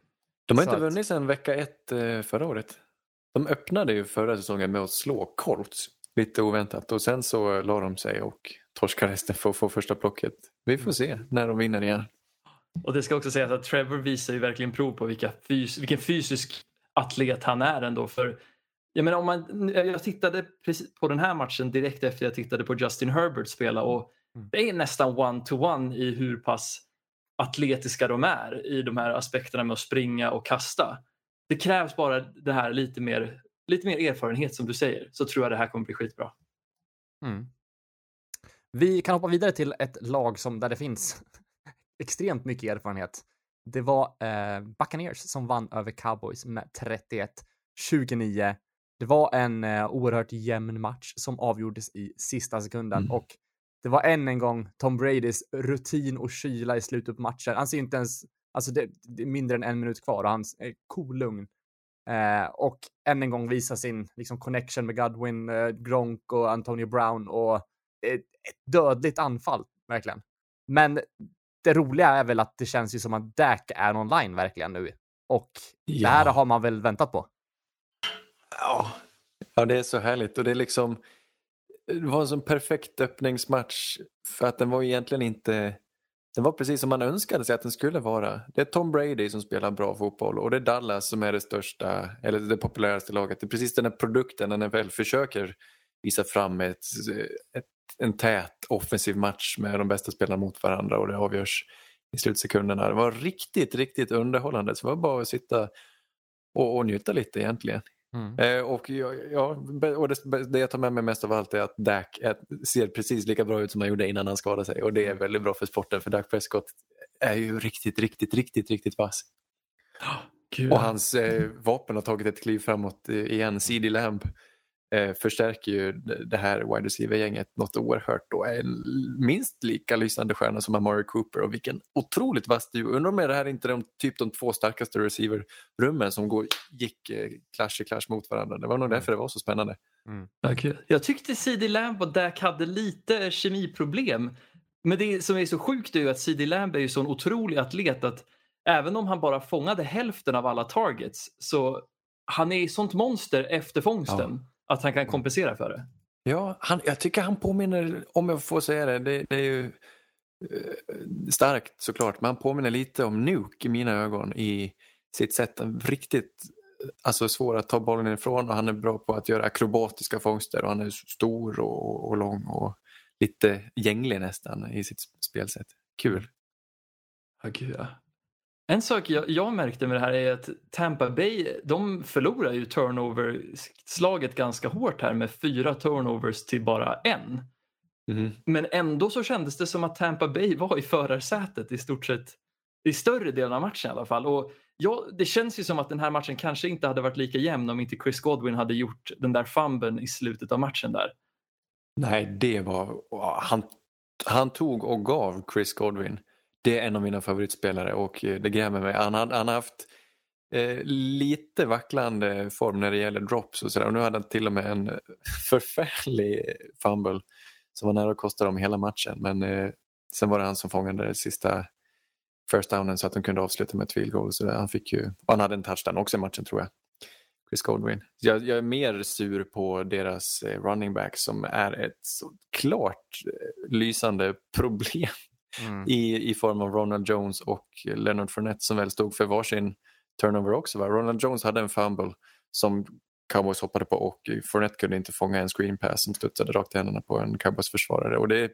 Speaker 4: De har
Speaker 3: Så
Speaker 4: inte vunnit sedan vecka ett eh, förra året. De öppnade ju förra säsongen med att slå Colts lite oväntat och sen så la de sig och torskade resten för att få första plocket. Vi får se när de vinner igen.
Speaker 5: Och det ska också sägas att Trevor visar ju verkligen prov på vilka fys vilken fysisk atlet han är ändå. För, jag, menar, om man, jag tittade på den här matchen direkt efter jag tittade på Justin Herbert spela och
Speaker 3: Mm.
Speaker 5: det är nästan one-to-one i hur pass atletiska de är i de här aspekterna med att springa och kasta. Det krävs bara det här lite mer, lite mer erfarenhet som du säger så tror jag det här kommer bli skitbra.
Speaker 3: Mm. Vi kan hoppa vidare till ett lag som där det finns extremt mycket erfarenhet. Det var eh, Buccaneers som vann över Cowboys med 31-29. Det var en eh, oerhört jämn match som avgjordes i sista sekunden
Speaker 4: Mm.
Speaker 3: och det var än en gång Tom Bradys rutin och kyla i slutet på matchen. Han ser inte ens, alltså det, det är mindre än en minut kvar och han är kolugn. Eh, och än en gång visa sin liksom, connection med Godwin, eh, Gronk och Antonio Brown och ett, ett dödligt anfall, verkligen. Men det roliga är väl att det känns ju som att Dak är online verkligen nu. Och det här har man väl väntat på.
Speaker 4: Ja. ja, det är så härligt och det är liksom det var en sån perfekt öppningsmatch för att den var egentligen inte den var precis som man önskade sig att den skulle vara. Det är Tom Brady som spelar bra fotboll och det är Dallas som är det största, eller det populäraste laget. Det är precis den här produkten NFL försöker visa fram ett, ett, en tät offensiv match med de bästa spelarna mot varandra och det avgörs i slutsekunderna. Det var riktigt, riktigt underhållande så det var bara att sitta och, och njuta lite egentligen.
Speaker 3: Mm.
Speaker 4: Eh, och ja, ja, och det, det jag tar med mig mest av allt är att Dak ser precis lika bra ut som han gjorde innan han skadade sig och det är väldigt bra för sporten för Dak Prescott är ju riktigt, riktigt, riktigt, riktigt vass.
Speaker 5: Gud.
Speaker 4: Och hans eh, vapen har tagit ett kliv framåt eh, igen. CD Lamb eh, förstärker ju det här wide receiver-gänget något oerhört och är en minst lika lysande stjärna som Amari Cooper och vilken otroligt vass du. Undrar om det här är inte de, typ de två starkaste receiver-rummen som går, gick eh, clash i clash mot varandra. Det var nog därför det var så spännande.
Speaker 5: Ja, kul. Jag tyckte CD Lamb och Dak hade lite kemiproblem. Men det som är så sjukt är ju att CD Lamb är ju så en otrolig atlet att även om han bara fångade hälften av alla targets så han är sånt monster efter fångsten att han kan kompensera för det.
Speaker 4: Ja, han, jag tycker han påminner, om jag får säga det, det, det är ju eh, starkt såklart, men han påminner lite om Nuke i mina ögon i sitt sätt. Riktigt alltså, svår att ta bollen ifrån och han är bra på att göra akrobatiska fångster och han är stor och, och lång och lite gänglig nästan i sitt spelsätt. Kul.
Speaker 5: Ja, gud, ja. En sak jag, jag märkte med det här är att Tampa Bay de förlorar ju turnover-slaget ganska hårt här med fyra turnovers till bara en. Men ändå så kändes det som att Tampa Bay var i förarsätet i stort sett i större delen av matchen i alla fall. Och ja, det känns ju som att den här matchen kanske inte hade varit lika jämn om inte Chris Godwin hade gjort den där fumben i slutet av matchen där.
Speaker 4: Nej, det var... Han, han tog och gav Chris Godwin. Det är en av mina favoritspelare och eh, det grämer mig. Han, han har haft eh, lite vacklande form när det gäller drops och sådär. Och nu hade han till och med en eh, förfärlig eh, fumble som var nära att kosta dem hela matchen. Men eh, sen var det han som fångade det sista first downen så att de kunde avsluta med ett field goal. Så han, fick ju, han hade en touchdown också i matchen tror jag. Chris Goldwin. Jag, jag är mer sur på deras running back som är ett så klart lysande problem
Speaker 3: Mm.
Speaker 4: i, i form av Ronald Jones och Leonard Fournette som väl stod för varsin turnover också. Va? Ronald Jones hade en fumble som Cowboys hoppade på och Fournette kunde inte fånga en screen pass som studsade rakt i händerna på en Cowboys-försvarare. Och det,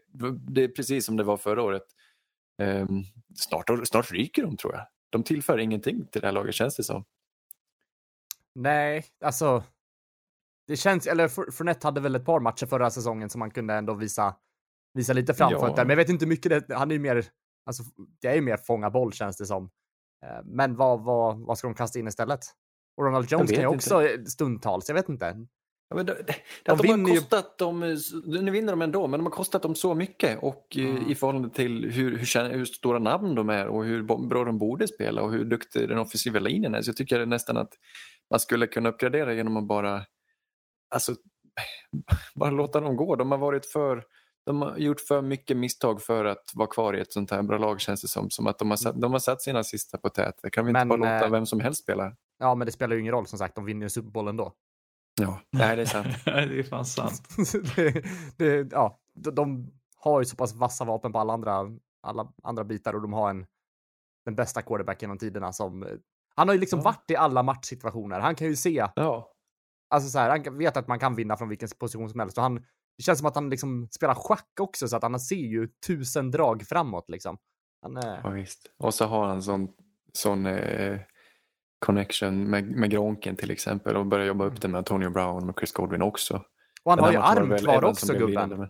Speaker 4: det är precis som det var förra året. Ehm, snart, snart ryker de tror jag. De tillför ingenting till det här laget känns det som.
Speaker 3: Nej, alltså. Det känns, eller Four- Fournette hade väl ett par matcher förra säsongen som man kunde ändå visa, visa lite framför
Speaker 4: Ja.
Speaker 3: Men jag vet inte hur mycket det, han är ju mer, alltså det är ju mer fånga boll känns det som. Eh, Men vad, vad, vad ska de kasta in istället? Och Ronald Jones kan ju
Speaker 4: inte.
Speaker 3: också eh, stundtals, jag vet inte.
Speaker 4: Ja, men det, det,
Speaker 3: De
Speaker 4: de,
Speaker 3: vinner
Speaker 4: kostat dem, nu vinner de ändå, men de har kostat dem så mycket och eh,
Speaker 3: Mm.
Speaker 4: i förhållande till hur, hur, hur stora namn de är och hur bra de borde spela och hur duktig den offensiva linjen är. Så jag tycker nästan att man skulle kunna uppgradera genom att bara, alltså, bara låta dem gå. De har varit för de har gjort för mycket misstag för att vara kvar i ett sånt här bra lag känns det som. Som att de har satt, de har satt sina sista på tät. Det kan vi inte
Speaker 3: Men,
Speaker 4: bara låta
Speaker 3: eh,
Speaker 4: vem som helst spela.
Speaker 3: Ja, men det spelar ju ingen roll som sagt, de vinner ju Super Bowl ändå.
Speaker 4: Ja, nej det är sant.
Speaker 5: det är fan sant.
Speaker 3: det, det, ja, de, de har ju så pass vassa vapen på alla andra, alla andra bitar och de har en, den bästa quarterback genom tiderna som, han har ju liksom
Speaker 4: Ja.
Speaker 3: varit i alla matchsituationer. Han kan ju se,
Speaker 4: Ja,
Speaker 3: alltså så här, han vet att man kan vinna från vilken position som helst och han, det känns som att han liksom spelar schack också så att han ser ju tusen drag framåt liksom. Han, är-
Speaker 4: Ja, visst. Och så har han sån, sån eh, connection med, med Gronken till exempel och börjar jobba upp det med Antonio Brown och Chris Godwin också.
Speaker 3: och han
Speaker 4: Den
Speaker 3: har ju arm kvar också gubben.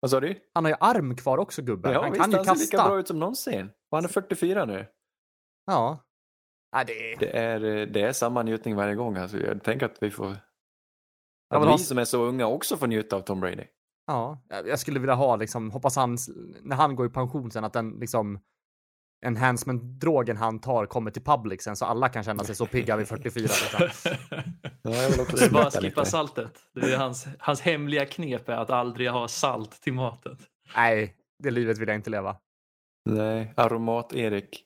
Speaker 4: Vad sa du?
Speaker 3: Han har ju arm kvar också gubben.
Speaker 4: Ja,
Speaker 3: han
Speaker 4: visst,
Speaker 3: kan ju
Speaker 4: han ser lika
Speaker 3: kasta.
Speaker 4: bra ut som någonsin. Och han är 44 nu.
Speaker 3: Ja. Ja, det är...
Speaker 4: Det är, eh, det är samma njutning varje gång. Alltså, jag tänker att vi får...
Speaker 3: Ja,
Speaker 4: Att
Speaker 3: men
Speaker 4: vi som är så unga också får njuta av Tom Brady.
Speaker 3: Ja, jag skulle vilja ha liksom, hoppas han, när han går i pension sen, att den liksom enhancement-drogen han tar kommer till public sen så alla kan känna sig så pigga vid 44. Liksom.
Speaker 4: Ja, jag vill också
Speaker 5: bara skippa
Speaker 4: lite.
Speaker 5: saltet. Det är hans, hans hemliga knep är att aldrig ha salt till maten.
Speaker 3: Nej, det livet vill jag inte leva.
Speaker 4: Nej, Aromat-Erik.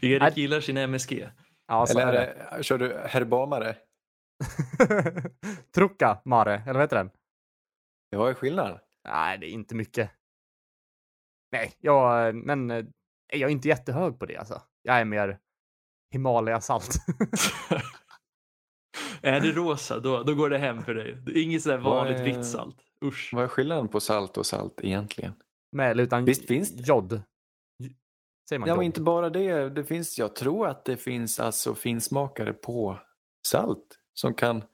Speaker 5: Erik gillar sin MSG.
Speaker 3: Ja, så
Speaker 4: Eller
Speaker 3: är
Speaker 4: är
Speaker 3: det.
Speaker 4: det, kör du herbamare?
Speaker 3: Trucka Mare, eller vad heter den?
Speaker 4: Ja, vad är skillnaden?
Speaker 3: Nej, det är inte mycket. Nej, jag, men eh, jag är inte jättehög på det alltså. Jag är mer Himalaya-salt.
Speaker 5: är det rosa, då, då går det hem för dig. Det inget sådär vanligt
Speaker 4: är-
Speaker 5: vitt salt. Usch.
Speaker 4: Vad är skillnaden på salt och salt egentligen?
Speaker 3: Med eller utan
Speaker 4: Visst finns det?
Speaker 3: jod. Säger man
Speaker 4: Ja,
Speaker 3: jod?
Speaker 4: men inte bara det. det finns, jag tror att det finns alltså finsmakare på salt som kan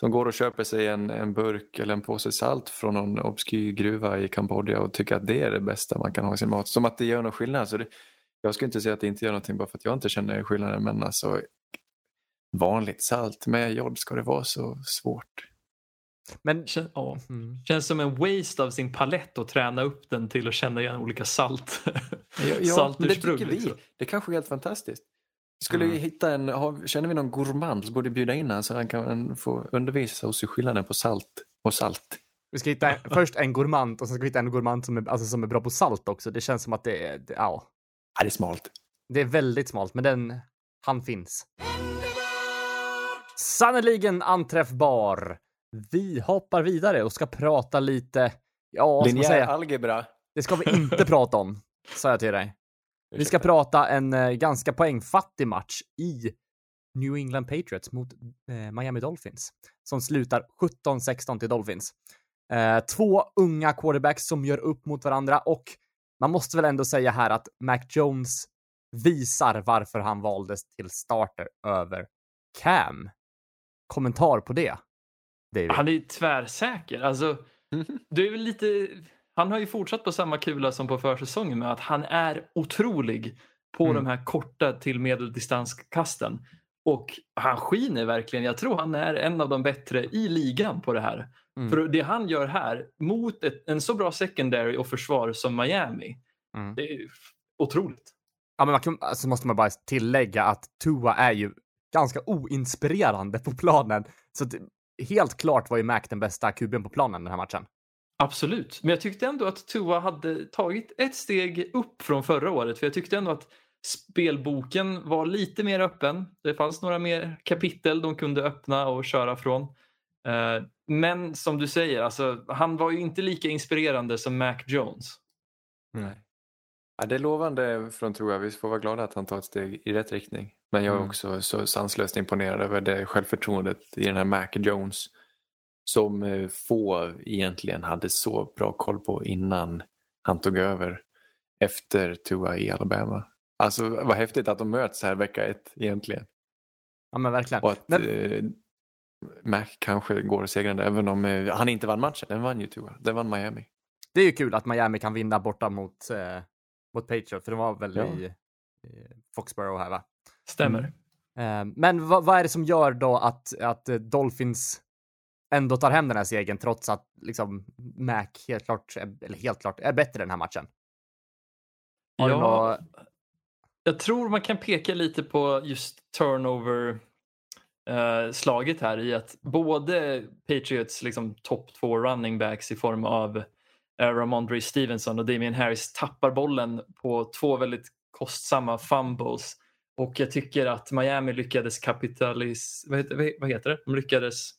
Speaker 4: som går och köper sig en, en burk eller en påse salt från någon obskyr gruva i Kambodja och tycker att det är det bästa man kan ha i sin mat. Som att det gör någon skillnad. Så det, jag skulle inte säga att det inte gör någonting bara för att jag inte känner skillnaden men alltså vanligt salt med jod ska det vara så svårt.
Speaker 3: Men
Speaker 5: Kän, ja.
Speaker 3: mm.
Speaker 5: Känns som en waste av sin palett att träna upp den till att känna igen olika salt.
Speaker 4: Ja, ja, men det tycker vi.
Speaker 5: liksom.
Speaker 4: Det kanske är helt fantastiskt. Skulle
Speaker 3: Mm.
Speaker 4: vi hitta en, har, känner vi någon gourmand så borde vi bjuda in honom så han kan få undervisa oss i skillnaden på salt och salt.
Speaker 3: vi ska hitta först en gourmand och sen ska vi hitta en gourmand som är, alltså, som är bra på salt också. Det känns som att det är, det, ja,
Speaker 4: Ja, det är smalt.
Speaker 3: det är väldigt smalt, men den, han finns. Sannerligen anträffbar. Vi hoppar vidare och ska prata lite, ja,
Speaker 4: Linjär algebra.
Speaker 3: Det ska vi inte prata om, sa jag till dig. Vi ska prata en eh, ganska poängfattig match i New England Patriots mot eh, Miami Dolphins som slutar 17-16 till Dolphins. Eh, två unga quarterbacks som gör upp mot varandra och man måste väl ändå säga här att Mac Jones visar varför han valdes till starter över Cam. Kommentar på det? David.
Speaker 5: Han är tvärsäker. Alltså, det är väl lite... Han har ju fortsatt på samma kula som på försäsongen med att han är otrolig på
Speaker 3: Mm.
Speaker 5: de här korta till medeldistanskasten. Och han skiner verkligen. Jag tror han är en av de bättre i ligan på det här.
Speaker 3: Mm.
Speaker 5: För det han gör här mot ett, en så bra secondary och försvar som Miami.
Speaker 3: Mm.
Speaker 5: Det är otroligt.
Speaker 3: Ja, men man kan, alltså måste man bara tillägga att Tua är ju ganska oinspirerande på planen. Så det, helt klart var ju Mac den bästa kuben på planen den här matchen.
Speaker 5: Absolut, men jag tyckte ändå att Tua hade tagit ett steg upp från förra året. För jag tyckte ändå att spelboken var lite mer öppen. Det fanns några mer kapitel de kunde öppna och köra från. Eh, men som du säger, alltså, han var ju inte lika inspirerande som Mac Jones.
Speaker 4: Nej. Ja, det är lovande från Tua. Vi får vara glada att han tar ett steg i rätt riktning. Men jag är
Speaker 3: Mm.
Speaker 4: också så sanslöst imponerad över det självförtroendet i den här Mac Jones som eh, få egentligen hade så bra koll på innan han tog över efter Tua i Alabama. Alltså vad häftigt att de möts här vecka ett egentligen.
Speaker 3: Ja men verkligen.
Speaker 4: Och att
Speaker 3: Men-
Speaker 4: eh, Mac kanske går segrande även om eh, han inte vann matchen. Den vann ju Tua. Den vann Miami.
Speaker 3: Det är ju kul att Miami kan vinna borta mot, eh, mot Patriot, för det var väl
Speaker 4: Ja.
Speaker 3: i, i Foxborough här va?
Speaker 5: Stämmer.
Speaker 3: Eh, men vad, vad är det som gör då att, att Dolphins ändå tar hem den här segern trots att liksom Mac helt klart, är- eller helt klart, är bättre den här matchen? Har
Speaker 5: Ja,
Speaker 3: något-
Speaker 5: jag tror man kan peka lite på just turnover eh, slaget här i att både Patriots liksom topp två running backs i form av eh, Ramondre Stevenson och Damien Harris tappar bollen på två väldigt kostsamma fumbles. Och jag tycker att Miami lyckades kapitalis... Vad heter, vad heter det? De lyckades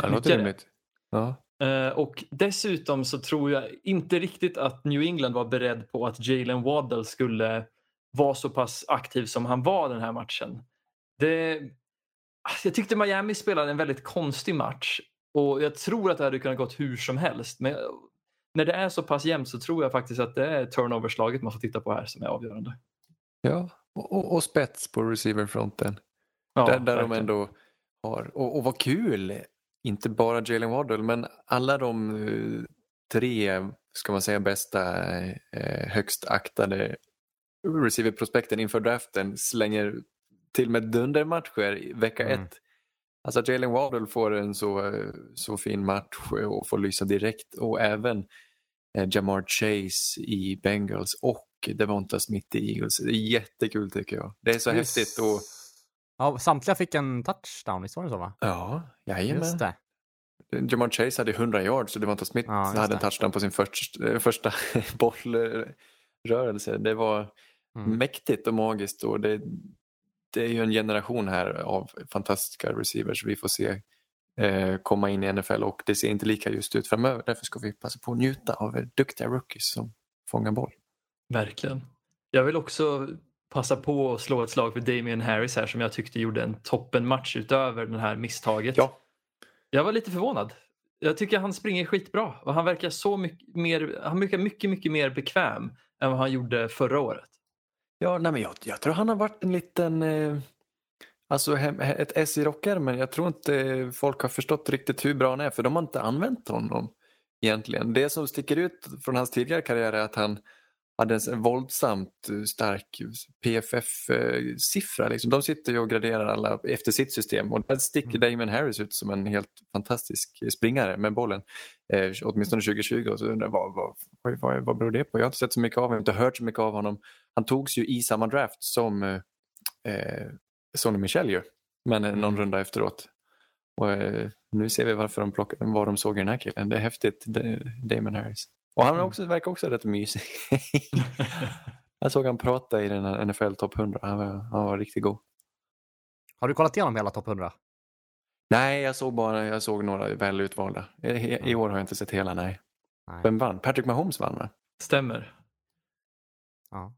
Speaker 4: Det
Speaker 5: utnyttja det.
Speaker 4: rimligt. Ja.
Speaker 5: Eh, och dessutom så tror jag inte riktigt att New England var beredd på att Jalen Waddle skulle vara så pass aktiv som han var den här matchen. Det, alltså, jag tyckte Miami spelade en väldigt konstig match och jag tror att det hade kunnat gått hur som helst. Men när det är så pass jämnt så tror jag faktiskt att det är turnoverslaget man får titta på här som är avgörande.
Speaker 4: Ja, och, och, spets på receiverfronten.
Speaker 5: Ja,
Speaker 4: där där de ändå har, och, och vad kul, inte bara Jalen Waddle men alla de eh, tre, ska man säga bästa, eh, högst aktade receiverprospekten inför draften slänger till med dundermatcher vecka
Speaker 3: Mm.
Speaker 4: ett. Alltså att Jalen Waddle får en så, eh, så fin match och får lysa direkt och även Jamar Chase i Bengals och Devonta Smith i Eagles. Det är jättekul tycker jag. Det är så
Speaker 3: Just-
Speaker 4: häftigt och
Speaker 3: Ja, samtliga fick en touchdown, visst var det så va?
Speaker 4: ja, jajamän.
Speaker 3: Just det.
Speaker 4: Jamar Chase hade 100 yards och Devonta Smith
Speaker 3: Ja, just
Speaker 4: hade en
Speaker 3: det.
Speaker 4: touchdown på sin första, eh, första bollrörelse. Det var
Speaker 3: Mm.
Speaker 4: mäktigt och magiskt och det, det är ju en generation här av fantastiska receivers vi får se eh, komma in i NFL och det ser inte lika just ut framöver. Därför ska vi passa på att njuta av duktiga rookies som fångar boll.
Speaker 5: Verkligen. Jag vill också passa på att slå ett slag för Damien Harris här som jag tyckte gjorde en toppenmatch utöver det här misstaget.
Speaker 4: Ja.
Speaker 5: Jag var lite förvånad. Jag tycker han springer skitbra och han verkar så mycket mer, han verkar mycket, mycket mer bekväm än vad han gjorde förra året.
Speaker 4: Ja, nej, men jag, jag tror han har varit en liten, eh, alltså he- he- ett S i rockärmen. Jag tror inte folk har förstått riktigt hur bra han är för de har inte använt honom egentligen. Det som sticker ut från hans tidigare karriär är att han hade en våldsamt stark PFF-siffra. Liksom. De sitter ju och graderar alla efter sitt system och där sticker Damon Harris ut som en helt fantastisk springare med bollen. Eh, åtminstone 2020 och så undrar jag vad, vad, vad, vad, beror det på? Jag har inte sett så mycket av honom, inte hört så mycket av honom. Han togs ju i samma draft som eh, eh, Sonny Michel ju, men eh, någon runda efteråt. Och, eh, nu ser vi varför de plockade, vad de såg i den här killen. Det är häftigt, Damon Harris. Och han är också, verkar också rätt mysig. jag såg han prata i den här NFL Top 100, han var, han var riktigt god.
Speaker 3: Har du kollat igenom hela topp 100?
Speaker 4: Nej, jag såg bara jag såg några väl utvalda. I, I år har jag inte sett hela, nej.
Speaker 3: Nej.
Speaker 4: Vem vann? Patrick Mahomes vann va?
Speaker 5: Stämmer.
Speaker 3: Ja.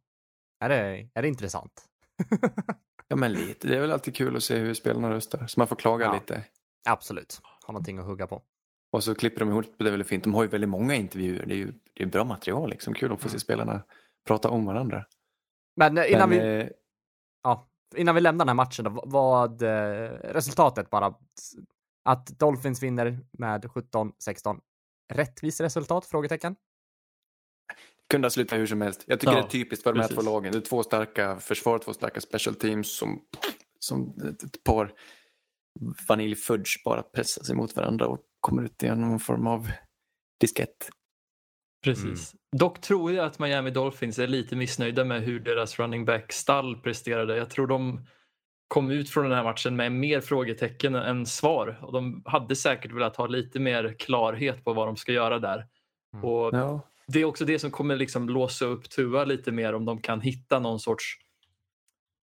Speaker 3: Är det, är det intressant?
Speaker 4: Ja men lite, det är väl alltid kul att se hur spelarna röstar. Så man får klaga
Speaker 3: Ja.
Speaker 4: lite.
Speaker 3: Absolut. Har någonting att hugga på.
Speaker 4: Och så klipper de ihop det, väldigt fint. De har ju väldigt många intervjuer. Det är ju det är bra material liksom. Kul att få se spelarna prata om varandra.
Speaker 3: Men eh, innan,
Speaker 4: Men,
Speaker 3: vi,
Speaker 4: eh,
Speaker 3: ja, innan vi lämnar den här matchen, då, vad eh, resultatet bara? Att Dolphins vinner med 17-16. Rättvist resultat? Frågetecken.
Speaker 4: kunde ha slutat hur som helst. Jag tycker
Speaker 5: Ja,
Speaker 4: det är typiskt för de här
Speaker 5: precis.
Speaker 4: två lagen. Det är två starka försvar, två starka special teams som, som ett, par vaniljfudge bara pressas emot varandra och kommer ut i någon form av diskett.
Speaker 5: Precis. Dock tror jag att Miami Dolphins är lite missnöjda med hur deras running back stall presterade. Jag tror de kom ut från den här matchen med mer frågetecken än svar och de hade säkert velat ha lite mer klarhet på vad de ska göra där.
Speaker 3: Mm.
Speaker 5: Och
Speaker 4: Ja.
Speaker 5: Det är också det som kommer liksom låsa upp Tua lite mer om de kan hitta någon sorts,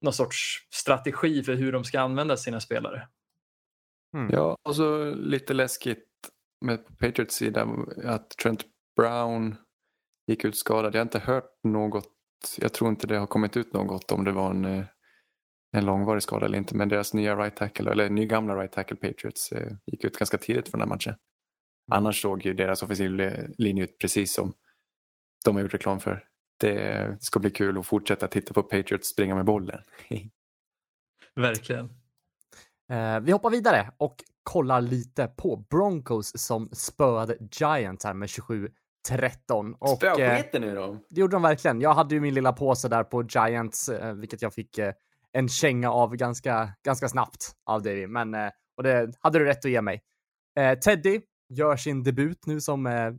Speaker 5: någon sorts strategi för hur de ska använda sina spelare.
Speaker 3: Mm.
Speaker 4: Ja, och så lite läskigt med Patriots sida att Trent Brown gick ut skadad. Jag har inte hört något. Jag tror inte det har kommit ut något om det var en, eh, en långvarig skada eller inte. Men deras nya right tackle, eller ny gamla right tackle Patriots eh, gick ut ganska tidigt för den här matchen. Annars såg ju deras offensiv linje ut precis som de har gjort reklam för. Det ska bli kul att fortsätta titta på Patriots springa med bollen.
Speaker 5: Verkligen.
Speaker 3: Eh, vi hoppar vidare och kollar lite på Broncos som spöade Giants här med 27-13. Och, eh,
Speaker 4: Spösketen nu då.
Speaker 3: det gjorde de verkligen. Jag hade ju min lilla påse där på Giants, eh, vilket jag fick eh, en känga av ganska, ganska snabbt av Davy. Men, eh, och det hade du rätt att ge mig. Eh, Teddy gör sin debut nu som eh,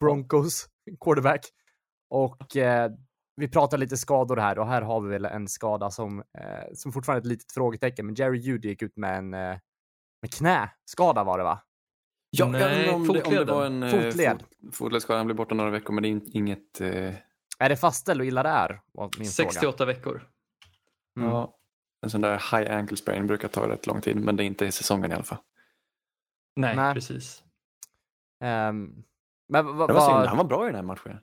Speaker 3: Broncos quarterback. Och eh, vi pratar lite skador här och här har vi väl en skada som, eh, som fortfarande är ett litet frågetecken. Men Jerry Judy gick ut med en eh, med knäskada var det va?
Speaker 4: Ja,
Speaker 5: Nej,
Speaker 4: om, det, om det var en eh,
Speaker 3: Fotled.
Speaker 4: fot, fotledsskada. Han blev borta några veckor men det är in- inget... Eh,
Speaker 3: Är det fastställt hur illa det är? Var min
Speaker 5: Sex till
Speaker 3: fråga.
Speaker 5: åtta veckor.
Speaker 3: Mm.
Speaker 4: ja, en sån där high ankle sprain brukar ta rätt lång tid men det är inte i säsongen i alla fall.
Speaker 5: Nej,
Speaker 3: Nej.
Speaker 5: precis.
Speaker 3: Ehm, men vad...
Speaker 4: Det var synd, han var bra i den här matchen.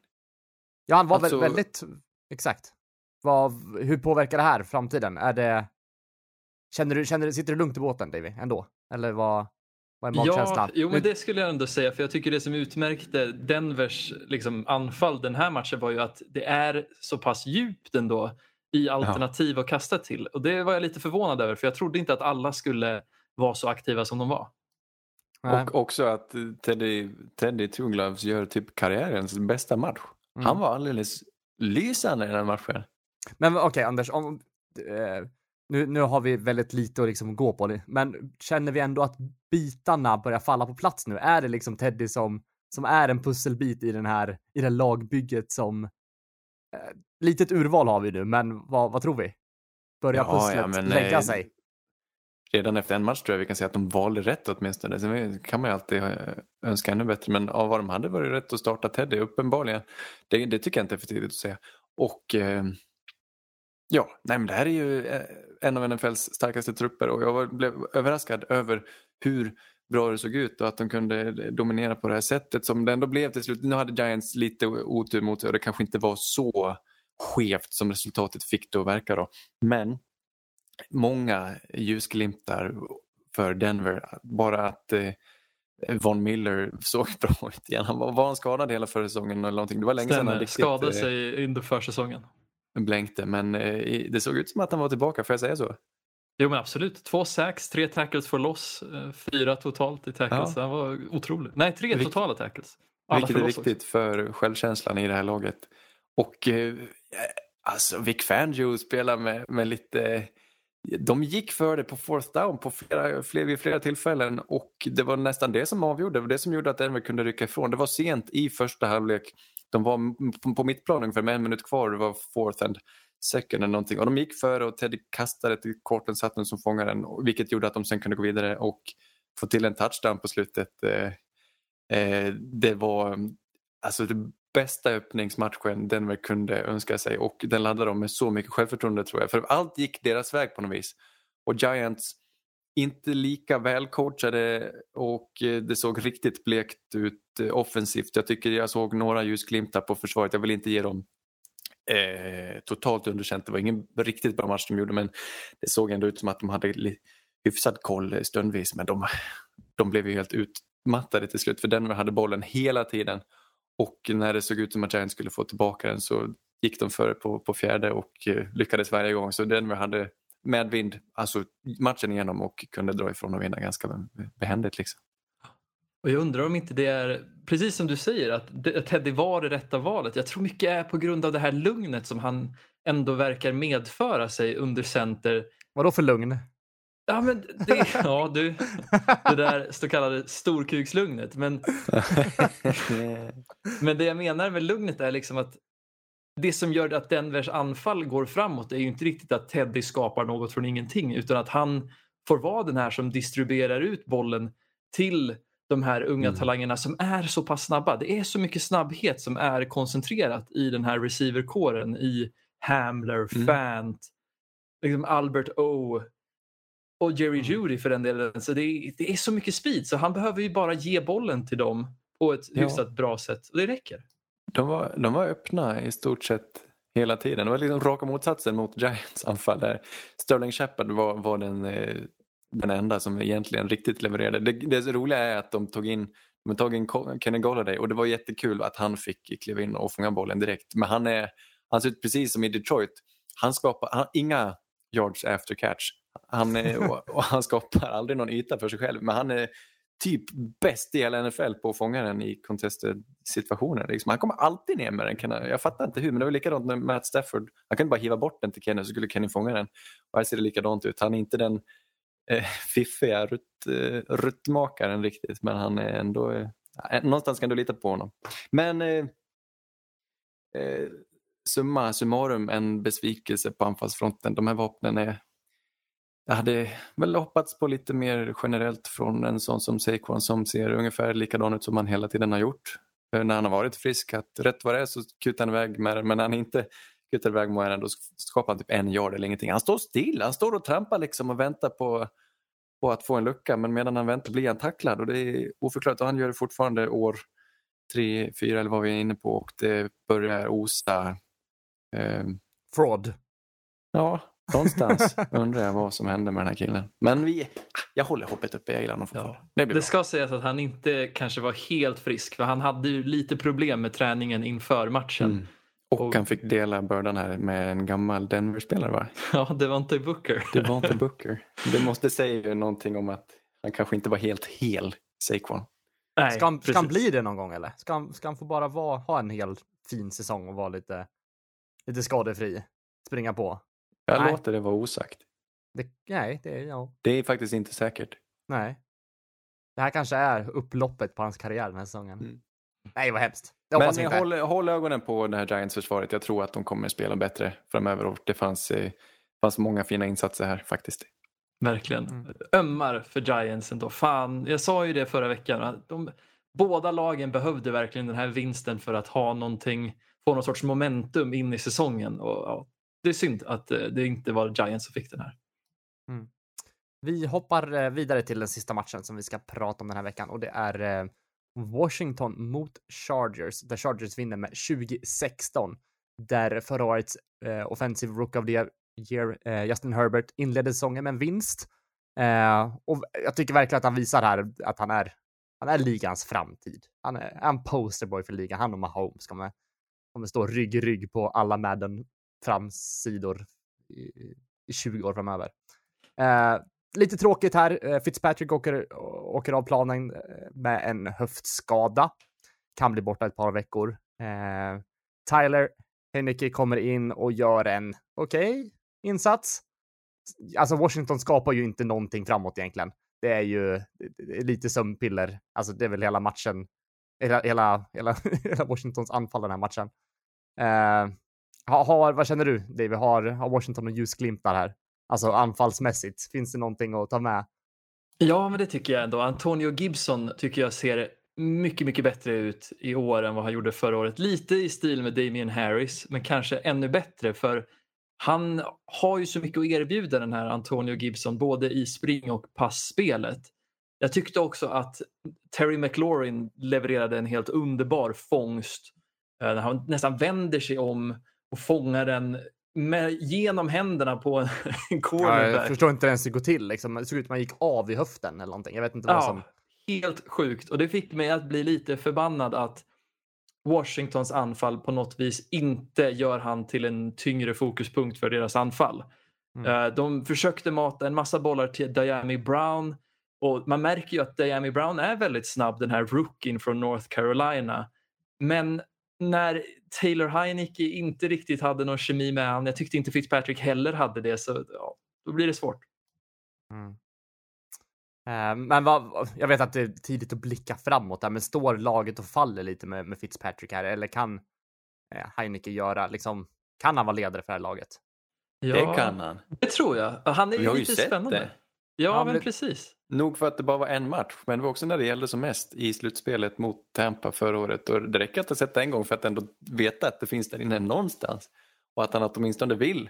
Speaker 3: Ja, han var
Speaker 4: Alltså-
Speaker 3: väl väldigt... Exakt. Vad, hur påverkar det här framtiden? Är det... Känner du, känner du, sitter du lugnt i båten, Davy, ändå? Eller vad, vad är magkänslan?
Speaker 5: Ja, jo, men det skulle jag ändå säga. För jag tycker det som utmärkte Denvers liksom, anfall den här matchen var ju att det är så pass djupt ändå i alternativ att kasta till. Och det var jag lite förvånad över för jag trodde inte att alla skulle vara så aktiva som de var.
Speaker 3: Nej.
Speaker 4: Och också att Teddy, Teddy Two Gloves gör typ karriärens bästa match.
Speaker 3: Mm.
Speaker 4: Han var alldeles lysande i den matchen.
Speaker 3: Men okej, Anders, om, eh, nu, nu har vi väldigt lite att liksom gå på, det, men känner vi ändå att bitarna börjar falla på plats nu? Är det liksom Teddy som, som är en pusselbit i den här, i det här lagbygget som... Eh, litet urval har vi nu, men vad, vad tror vi? Börjar
Speaker 4: Ja,
Speaker 3: pusslet
Speaker 4: ja, men,
Speaker 3: lägga
Speaker 4: eh,
Speaker 3: sig?
Speaker 4: Redan efter en match tror jag vi kan säga att de valde rätt åtminstone. Sen kan man ju alltid eh, önska ännu bättre men av vad de hade var det rätt att starta Teddy uppenbarligen. Det, det tycker jag inte är för tidigt att säga. Och eh, ja, nej men det här är ju eh, en av NFLs starkaste trupper och jag var, blev överraskad över hur bra det såg ut och att de kunde eh, dominera på det här sättet som det ändå blev till slut. Nu hade Giants lite otur mot sig och det kanske inte var så skevt som resultatet fick det att verka då. Men många ljusglimtar för Denver. Bara att eh, Von Miller såg bra ut igen. Han var, var han skadad hela förra säsongen eller någonting? Det var länge sedan han
Speaker 5: Stämmer.
Speaker 4: riktigt
Speaker 5: Skadade
Speaker 4: eh,
Speaker 5: sig under försäsongen.
Speaker 4: blänkte men eh, det såg ut som att han var tillbaka, får jag säga så?
Speaker 5: Jo men absolut. Två sacks, tre tackles för loss, eh, fyra totalt i tackles.
Speaker 4: Ja.
Speaker 5: Han var otrolig. Nej, tre
Speaker 4: Vil-
Speaker 5: totala tackles. Alla
Speaker 4: Vilket är
Speaker 5: loss också.
Speaker 4: viktigt för självkänslan i det här laget. Och eh, alltså Vic Fangio spelar med, med lite de gick för det på fourth down på flera, flera, vid flera tillfällen och det var nästan det som avgjorde. Det var det som gjorde att Denver kunde rycka ifrån. Det var sent i första halvlek. De var på, på mittplan ungefär med en minut kvar. Det var fourth and second eller någonting. Och de gick före och Teddy kastade till Cortland Sutton som fångade den. Vilket gjorde att de sen kunde gå vidare och få till en touchdown på slutet. Eh, eh, det var alltså det bästa öppningsmatchen Denver kunde önska sig och den laddade de med så mycket självförtroende tror jag. För allt gick deras väg på något vis. Och Giants inte lika välcoachade och eh, det såg riktigt blekt ut eh, offensivt. Jag tycker jag såg några ljusglimtar på försvaret. Jag vill inte ge dem eh, totalt underkänt. Det var ingen riktigt bra match de gjorde men det såg ändå ut som att de hade hyfsad koll eh, stundvis men de, de blev ju helt utmattade till slut för Denver hade bollen hela tiden och när det såg ut som att Giants skulle få tillbaka den så gick de före på, på fjärde och eh, lyckades varje gång. Så Denver hade medvind alltså matchen igenom och kunde dra ifrån och vinna ganska behändigt. Liksom.
Speaker 5: Och jag undrar om inte det är, precis som du säger, att Teddy var det rätta valet. Jag tror mycket är på grund av det här lugnet som han ändå verkar medföra sig under center.
Speaker 3: Vadå för lugn?
Speaker 5: Ja, men det, ja du, det där så kallade storkukslugnet. Men, men det jag menar med lugnet är liksom att det som gör att Denvers anfall går framåt är ju inte riktigt att Teddy skapar något från ingenting utan att han får vara den här som distribuerar ut bollen till de här unga
Speaker 4: Mm.
Speaker 5: talangerna som är så pass snabba. Det är så mycket snabbhet som är koncentrerat i den här receiverkåren i Hamler,
Speaker 4: Mm.
Speaker 5: Fant, liksom Albert O och Jerry
Speaker 3: Mm.
Speaker 5: Judy för den delen. Så det är, det är så mycket speed så han behöver ju bara ge bollen till dem på ett
Speaker 4: Ja.
Speaker 5: hyfsat bra sätt och det räcker.
Speaker 4: De var, de var öppna i stort sett hela tiden. Det var liksom raka motsatsen mot Giants anfall där Sterling Shepard var, var den, eh, den enda som egentligen riktigt levererade. Det, det roliga är att de tog in de tog in Kenny Golladay och det var jättekul att han fick kliva in och fånga bollen direkt. Men han, är, han ser ut precis som i Detroit. Han skapar han, inga yards after catch. Han, är, och, och han skapar aldrig någon yta för sig själv. Men han är typ bäst i hela NFL på att fånga den i contested situationer. Liksom. Han kommer alltid ner med den. Jag, jag fattar inte hur, men det var likadant med Matt Stafford. Han kunde bara hiva bort den till Kenny så skulle Kenny fånga den. Och här ser det likadant ut. Han är inte den eh, fiffiga rutt, eh, ruttmakaren riktigt, men han är ändå... Eh, någonstans kan du lita på honom. Men eh, eh, summa summarum en besvikelse på anfallsfronten. De här vapnen är jag hade väl hoppats på lite mer generellt från en sån som Saquon som ser ungefär likadan ut som han hela tiden har gjort. När han har varit frisk, att rätt vad det är så kutar han iväg med det. Men när han inte kutar iväg med den då skapar han typ en yard eller ingenting. Han står still, han står och trampar liksom och väntar på, på att få en lucka. Men medan han väntar blir han tacklad och det är oförklarat. Och han gör det fortfarande år tre, fyra eller vad vi är inne på och det börjar osa. Eh,
Speaker 3: Fraud.
Speaker 4: Ja, någonstans undrar jag vad som hände med den här killen. Men vi, jag håller hoppet uppe, jag gillar honom fortfarande.
Speaker 5: Ja.
Speaker 4: Det
Speaker 5: Det ska sägas att han inte kanske var helt frisk för han hade ju lite problem med träningen inför matchen.
Speaker 4: Mm. Och,
Speaker 5: Och-
Speaker 4: han fick dela bördan här med en gammal Denver-spelare va?
Speaker 5: Ja, det var inte Booker.
Speaker 4: Det var inte Booker. Det måste säga ju någonting om att han kanske inte var helt hel, Saquon.
Speaker 5: Nej,
Speaker 3: Ska han, ska han bli det någon gång eller? Ska han, ska han få bara vara, ha en helt fin säsong och vara lite, lite skadefri? Springa på?
Speaker 4: Jag
Speaker 3: Nej.
Speaker 4: låter det vara osagt.
Speaker 3: Det, nej, det är, ja,
Speaker 4: Det är faktiskt inte säkert.
Speaker 3: nej. Det här kanske är upploppet på hans karriär den här säsongen.
Speaker 4: Mm.
Speaker 3: Nej, vad hemskt.
Speaker 4: Men
Speaker 3: jag inte.
Speaker 4: håll, håll ögonen på det här Giants-försvaret. Jag tror att de kommer spela bättre framöver och det fanns, eh, fanns många fina insatser här faktiskt.
Speaker 5: Verkligen.
Speaker 3: Mm.
Speaker 5: Ömmar för Giants ändå. Fan, jag sa ju det förra veckan. att De, båda lagen behövde verkligen den här vinsten för att ha någonting, få någon sorts momentum in i säsongen. Och, ja, det är synd att eh, det inte var Giants som fick den här. Mm.
Speaker 3: Vi hoppar eh, vidare till den sista matchen som vi ska prata om den här veckan och det är eh, Washington mot Chargers där Chargers vinner med 2016 där förra årets eh, offensive rook of the year eh, Justin Herbert inledde säsongen med en vinst. Eh, och jag tycker verkligen att han visar här att han är, han är ligans framtid. Han är en posterboy för ligan. Han och Mahomes kommer, kommer stå rygg i rygg på alla Madden framsidor i, i 20 år framöver. Eh, lite tråkigt här. Eh, Fitzpatrick åker, åker av planen eh, med en höftskada. Kan bli borta ett par veckor. Eh, Tyler Henneke kommer in och gör en okej insats. Alltså Washington skapar ju inte någonting framåt egentligen. Det är ju det är lite sömnpiller. Alltså det är väl hela matchen. Hela, hela, hela, hela Washingtons anfall den här matchen. Eh, har, har, vad känner du David? Har, har Washington och ljusglimtar här? Alltså anfallsmässigt, finns det någonting att ta med?
Speaker 5: Ja, men det tycker jag ändå. Antonio Gibson tycker jag ser mycket, mycket bättre ut i år än vad han gjorde förra året. Lite i stil med Damien Harris, men kanske ännu bättre för han har ju så mycket att erbjuda den här Antonio Gibson, både i spring och passspelet. Jag tyckte också att Terry McLaurin levererade en helt underbar fångst. Eh, när han nästan vänder sig om och fångar den med, genom händerna på en
Speaker 3: Jag
Speaker 5: cornerback.
Speaker 3: förstår inte ens hur det går till. Liksom. Det såg ut som man gick av i höften eller någonting. Jag vet inte vad
Speaker 5: Ja,
Speaker 3: som...
Speaker 5: helt sjukt. Och det fick mig att bli lite förbannad att Washingtons anfall på något vis inte gör han till en tyngre fokuspunkt för deras anfall.
Speaker 3: Mm.
Speaker 5: Eh, De försökte mata en massa bollar till Diami Brown och man märker ju att Diami Brown är väldigt snabb, den här rookien från North Carolina. Men när Taylor Heineke inte riktigt hade någon kemi med han, jag tyckte inte Fitzpatrick heller hade det, så ja, då blir det svårt.
Speaker 3: Mm. Eh, men vad, jag vet att det är tidigt att blicka framåt där, men står laget och faller lite med, med Fitzpatrick här? Eller kan eh, Heineke göra, liksom, kan han vara ledare för det här laget?
Speaker 5: Ja,
Speaker 4: Det kan han.
Speaker 5: Det tror jag. Han är
Speaker 4: ju
Speaker 5: lite spännande.
Speaker 4: det.
Speaker 5: Ja,
Speaker 3: men
Speaker 5: precis.
Speaker 4: Nog för att det bara var en match, men det var också när det gällde som mest i slutspelet mot Tampa förra året. Och det räcker att ha sett det en gång för att ändå veta att det finns där inne någonstans. Och att han åtminstone vill.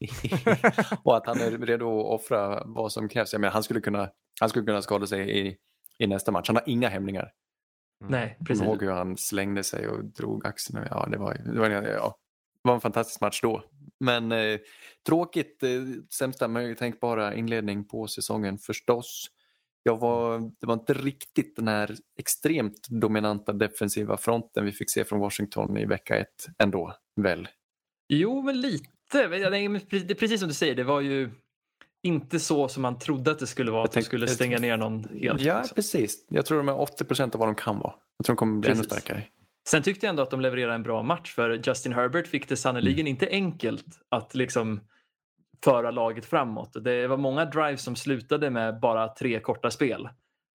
Speaker 4: och att han är redo att offra vad som krävs. Jag menar, han, skulle kunna, han skulle kunna skada sig i, i nästa match. Han har inga hämningar.
Speaker 5: Nej, precis.
Speaker 4: ihåg hur han slängde sig och drog axeln. Ja, det, var, det, var, ja, var en fantastisk match då. Men eh, tråkigt, eh, sämsta möjliga tänkbara inledning på säsongen förstås. Jag var, det var inte riktigt den här extremt dominanta defensiva fronten vi fick se från Washington i vecka ett ändå, väl?
Speaker 5: Jo, men lite. Det är precis som du säger, det var ju inte så som man trodde att det skulle vara, att de skulle stänga ner någon helt.
Speaker 4: ja,
Speaker 5: liksom.
Speaker 4: precis. Jag tror de är 80 procent av vad de kan vara. Jag tror de kommer bli ännu
Speaker 5: Precis.
Speaker 4: starkare.
Speaker 5: Sen tyckte jag ändå att de levererade en bra match för Justin Herbert fick det sannoliken
Speaker 4: Mm.
Speaker 5: inte enkelt att liksom föra laget framåt. Det var många drives som slutade med bara tre korta spel.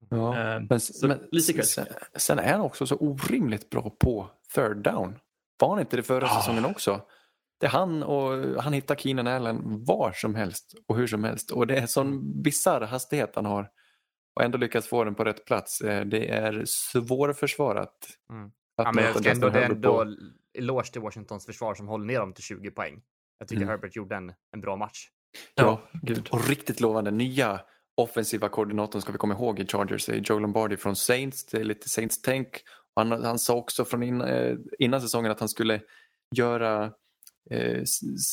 Speaker 4: Ja.
Speaker 5: Eh,
Speaker 4: Men, men sen, sen är han också så orimligt bra på third down. Var han inte det förra
Speaker 5: Ah.
Speaker 4: säsongen också? Det är han och han hittar Keenan Allen var som helst och hur som helst. Och det är sån bisarr hastighet han har. Och ändå lyckats få den på rätt plats. Eh, Det är svårförsvarat.
Speaker 3: Mm. Ja, men jag ska ändå, det är ändå
Speaker 4: på.
Speaker 3: eloge till Washingtons försvar som håller ner dem till 20 poäng. Jag tycker
Speaker 4: Mm.
Speaker 3: Herbert gjorde en, en bra match.
Speaker 4: Ja,
Speaker 5: gud.
Speaker 4: och riktigt lovande. Nya offensiva koordinatorn ska vi komma ihåg i Chargers är Joe Lombardi från Saints. Det är lite Saints-tänk. Han, han sa också från in, eh, innan säsongen att han skulle göra eh,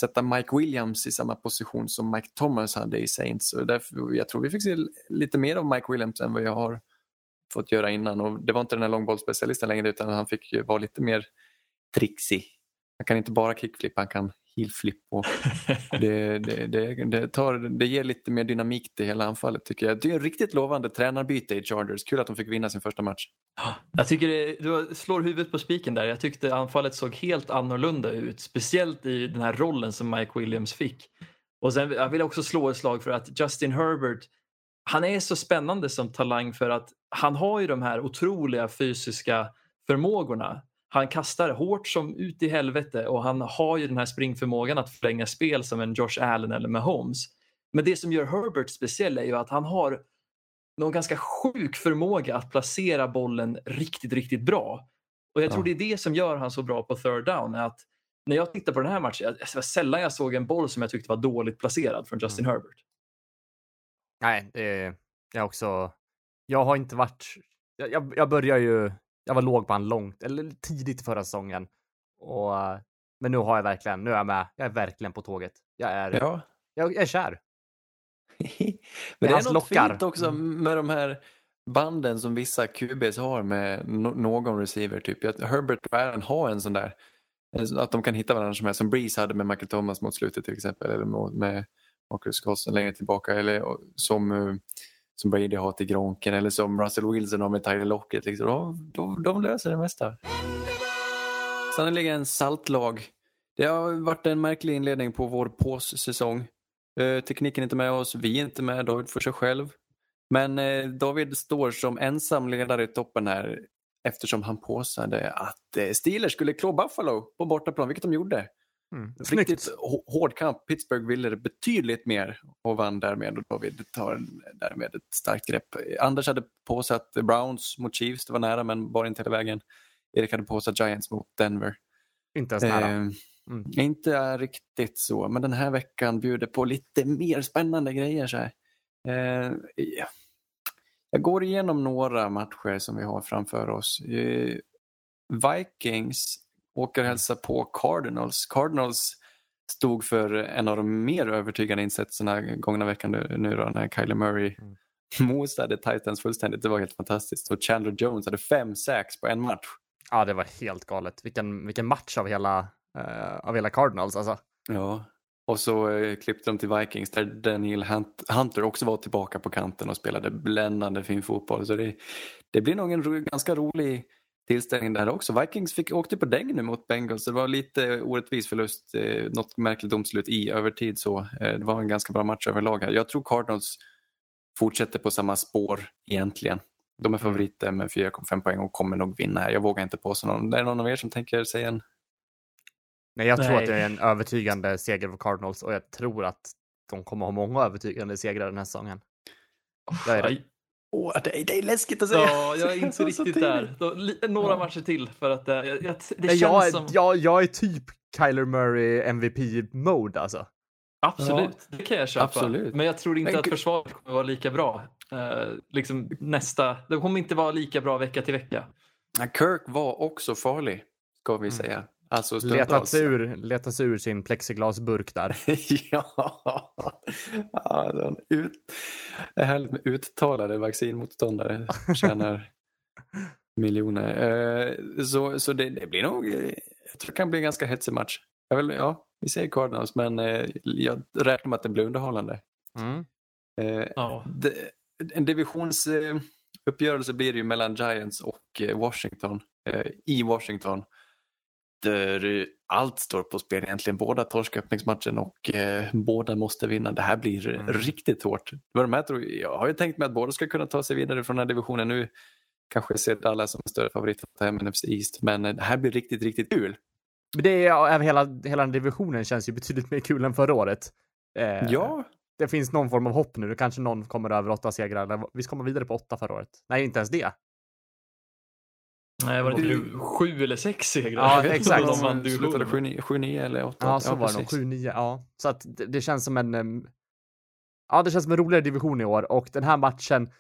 Speaker 4: sätta Mike Williams i samma position som Mike Thomas hade i Saints. Och därför, jag tror vi fick se lite mer av Mike Williams än vad jag har fått göra innan. Och det var inte den här långbollsspecialisten längre utan han fick vara lite mer trixig. Han kan inte bara kickflip, han kan heelflip. Och det, det, det, det, tar, det ger lite mer dynamik till hela anfallet tycker jag. Det är en riktigt lovande tränarbyte i Chargers. Kul att de fick vinna sin första match.
Speaker 5: Jag tycker det, du slår huvudet på spiken där. Jag tyckte anfallet såg helt annorlunda ut. Speciellt i den här rollen som Mike Williams fick. Och sen, jag vill också slå ett slag för att Justin Herbert, han är så spännande som talang för att han har ju de här otroliga fysiska förmågorna. Han kastar hårt som ut i helvete och han har ju den här springförmågan att förlänga spel som en Josh Allen eller Mahomes. Men det som gör Herbert speciell är ju att han har någon ganska sjuk förmåga att placera bollen riktigt, riktigt bra. Och jag tror det är det som gör han så bra på third down. Att när jag tittar på den här matchen, det var sällan jag såg en boll som jag tyckte var dåligt placerad från Justin Herbert.
Speaker 3: Nej, det är jag också. Jag har inte varit. Jag, jag, jag börjar ju. Jag var låg på han långt eller tidigt förra säsongen och men nu har jag verkligen. Nu är jag med. Jag är verkligen på tåget. Jag är.
Speaker 4: Ja.
Speaker 3: Jag, är kär.
Speaker 4: Men
Speaker 3: Det är
Speaker 4: något
Speaker 3: lockar.
Speaker 4: fint också med de här banden som vissa QBs har med någon receiver. Typ. Herbert och Allen har en sån där. Att de kan hitta varandra som, är, som Breeze hade med Michael Thomas mot slutet till exempel. Eller med Marcus Carlsen längre tillbaka. Eller som, eh, som Brady har till Gronken. Eller som Russell Wilson har med Tyler Lockett. Liksom. De, de, de löser det mesta. Sannerligen saltlag. Det har varit en märklig inledning på vår påssäsong. Eh, tekniken är inte med oss, vi är inte med, David får sig själv. Men eh, David står som ensam ledare i toppen här eftersom han påsade att eh, Steelers skulle klå Buffalo på bortaplan, vilket de gjorde.
Speaker 3: Mm.
Speaker 4: Riktigt
Speaker 3: Snyggt.
Speaker 4: hård kamp. Pittsburgh ville det betydligt mer och vann därmed och David tar därmed ett starkt grepp. Anders hade påsatt Browns mot Chiefs, det var nära men bara inte hela vägen. Erik hade påsatt Giants mot Denver.
Speaker 3: Inte ens nära.
Speaker 4: Eh,
Speaker 3: Mm.
Speaker 4: Inte riktigt så, men den här veckan bjuder på lite mer spännande grejer. Så här. Eh, ja. jag går igenom några matcher som vi har framför oss. Eh, Vikings åker och hälsar på Cardinals. Cardinals stod för en av de mer övertygande insatserna gångna veckan nu, då, när Kyler Murray
Speaker 3: Mm.
Speaker 4: mosade Titans fullständigt. Det var helt fantastiskt. Och Chandler Jones hade fem sacks på en match.
Speaker 3: Ja, det var helt galet. Vilken, vilken match av hela, eh, av hela Cardinals alltså.
Speaker 4: Ja, och så eh, klippte de till Vikings där Daniel Hunt, Hunter också var tillbaka på kanten och spelade bländande fin fotboll. Så det, det blir nog en ro, ganska rolig tillställning där också. Vikings fick, åkte på däng nu mot Bengals. Det var lite orättvis förlust, eh, något märkligt domslut i övertid. Så, eh, det var en ganska bra match överlag här. Jag tror Cardinals fortsätter på samma spår egentligen. De är favoriter med 4,5 poäng och kommer nog vinna här. Jag vågar inte påstå någon. Är det någon av er som tänker säga en
Speaker 3: Nej, jag tror
Speaker 5: Nej.
Speaker 3: att det är en övertygande seger för Cardinals och jag tror att de kommer ha många övertygande segrar den här säsongen. Jag är det.
Speaker 5: Aj.
Speaker 4: Åh, det, är, det är läskigt att säga.
Speaker 5: Ja, jag är inte
Speaker 4: Så
Speaker 5: riktigt där. Då, li, några matcher till för att eh, jag, jag, det känns
Speaker 3: jag,
Speaker 5: som...
Speaker 3: är, jag, jag är typ Kyler Murray MVP-mode alltså.
Speaker 5: Absolut, det kan jag köpa.
Speaker 4: absolut.
Speaker 5: Men jag tror inte
Speaker 4: Men
Speaker 5: att försvaret kommer vara lika bra. Eh, liksom nästa, det kommer inte vara lika bra vecka till vecka.
Speaker 4: Ja, Kirk var också farlig, ska vi säga. Alltså.
Speaker 3: Letat sig ur, letat sig ur sin plexiglasburk där.
Speaker 4: ja, ja ut, det är härligt med uttalade vaccinmotståndare. Tjänar miljoner. Eh, så så det, det blir nog, eh, jag tror det kan bli en ganska hetsig match. Jag vill, ja, vi säger Cardinals men eh, jag räknar med att det blir underhållande.
Speaker 3: Mm.
Speaker 4: Eh,
Speaker 5: Ja.
Speaker 4: det, en divisionsuppgörelse uppgörelse blir det ju mellan Giants och Washington. I Washington. Där allt står på spel egentligen. Båda torskar öppningsmatchen och eh, båda måste vinna. Det här blir
Speaker 3: Mm.
Speaker 4: riktigt hårt. De här tror, jag har ju tänkt mig att båda ska kunna ta sig vidare från den här divisionen. Nu kanske jag ser Dallas som en större favorit att ta hem NFC East. Men eh, det här blir riktigt, riktigt kul.
Speaker 3: Det är, ja, hela, hela den divisionen känns ju betydligt mer kul än förra året. Eh,
Speaker 4: Ja,
Speaker 3: Det finns någon form av hopp nu. Kanske någon kommer över åtta segrar. Eller, vi kom vidare på åtta förra året. Nej, inte ens det.
Speaker 5: Nej, var det inte sju eller sex segrar?
Speaker 3: Ja, exakt.
Speaker 5: om de vann
Speaker 4: de slutade
Speaker 5: divisionen.
Speaker 4: 7-9 eller 8.
Speaker 3: Ja, så var det nog. 7-9. Ja, så att det, det känns som en... Ja, det känns som en roligare division i år och den här matchen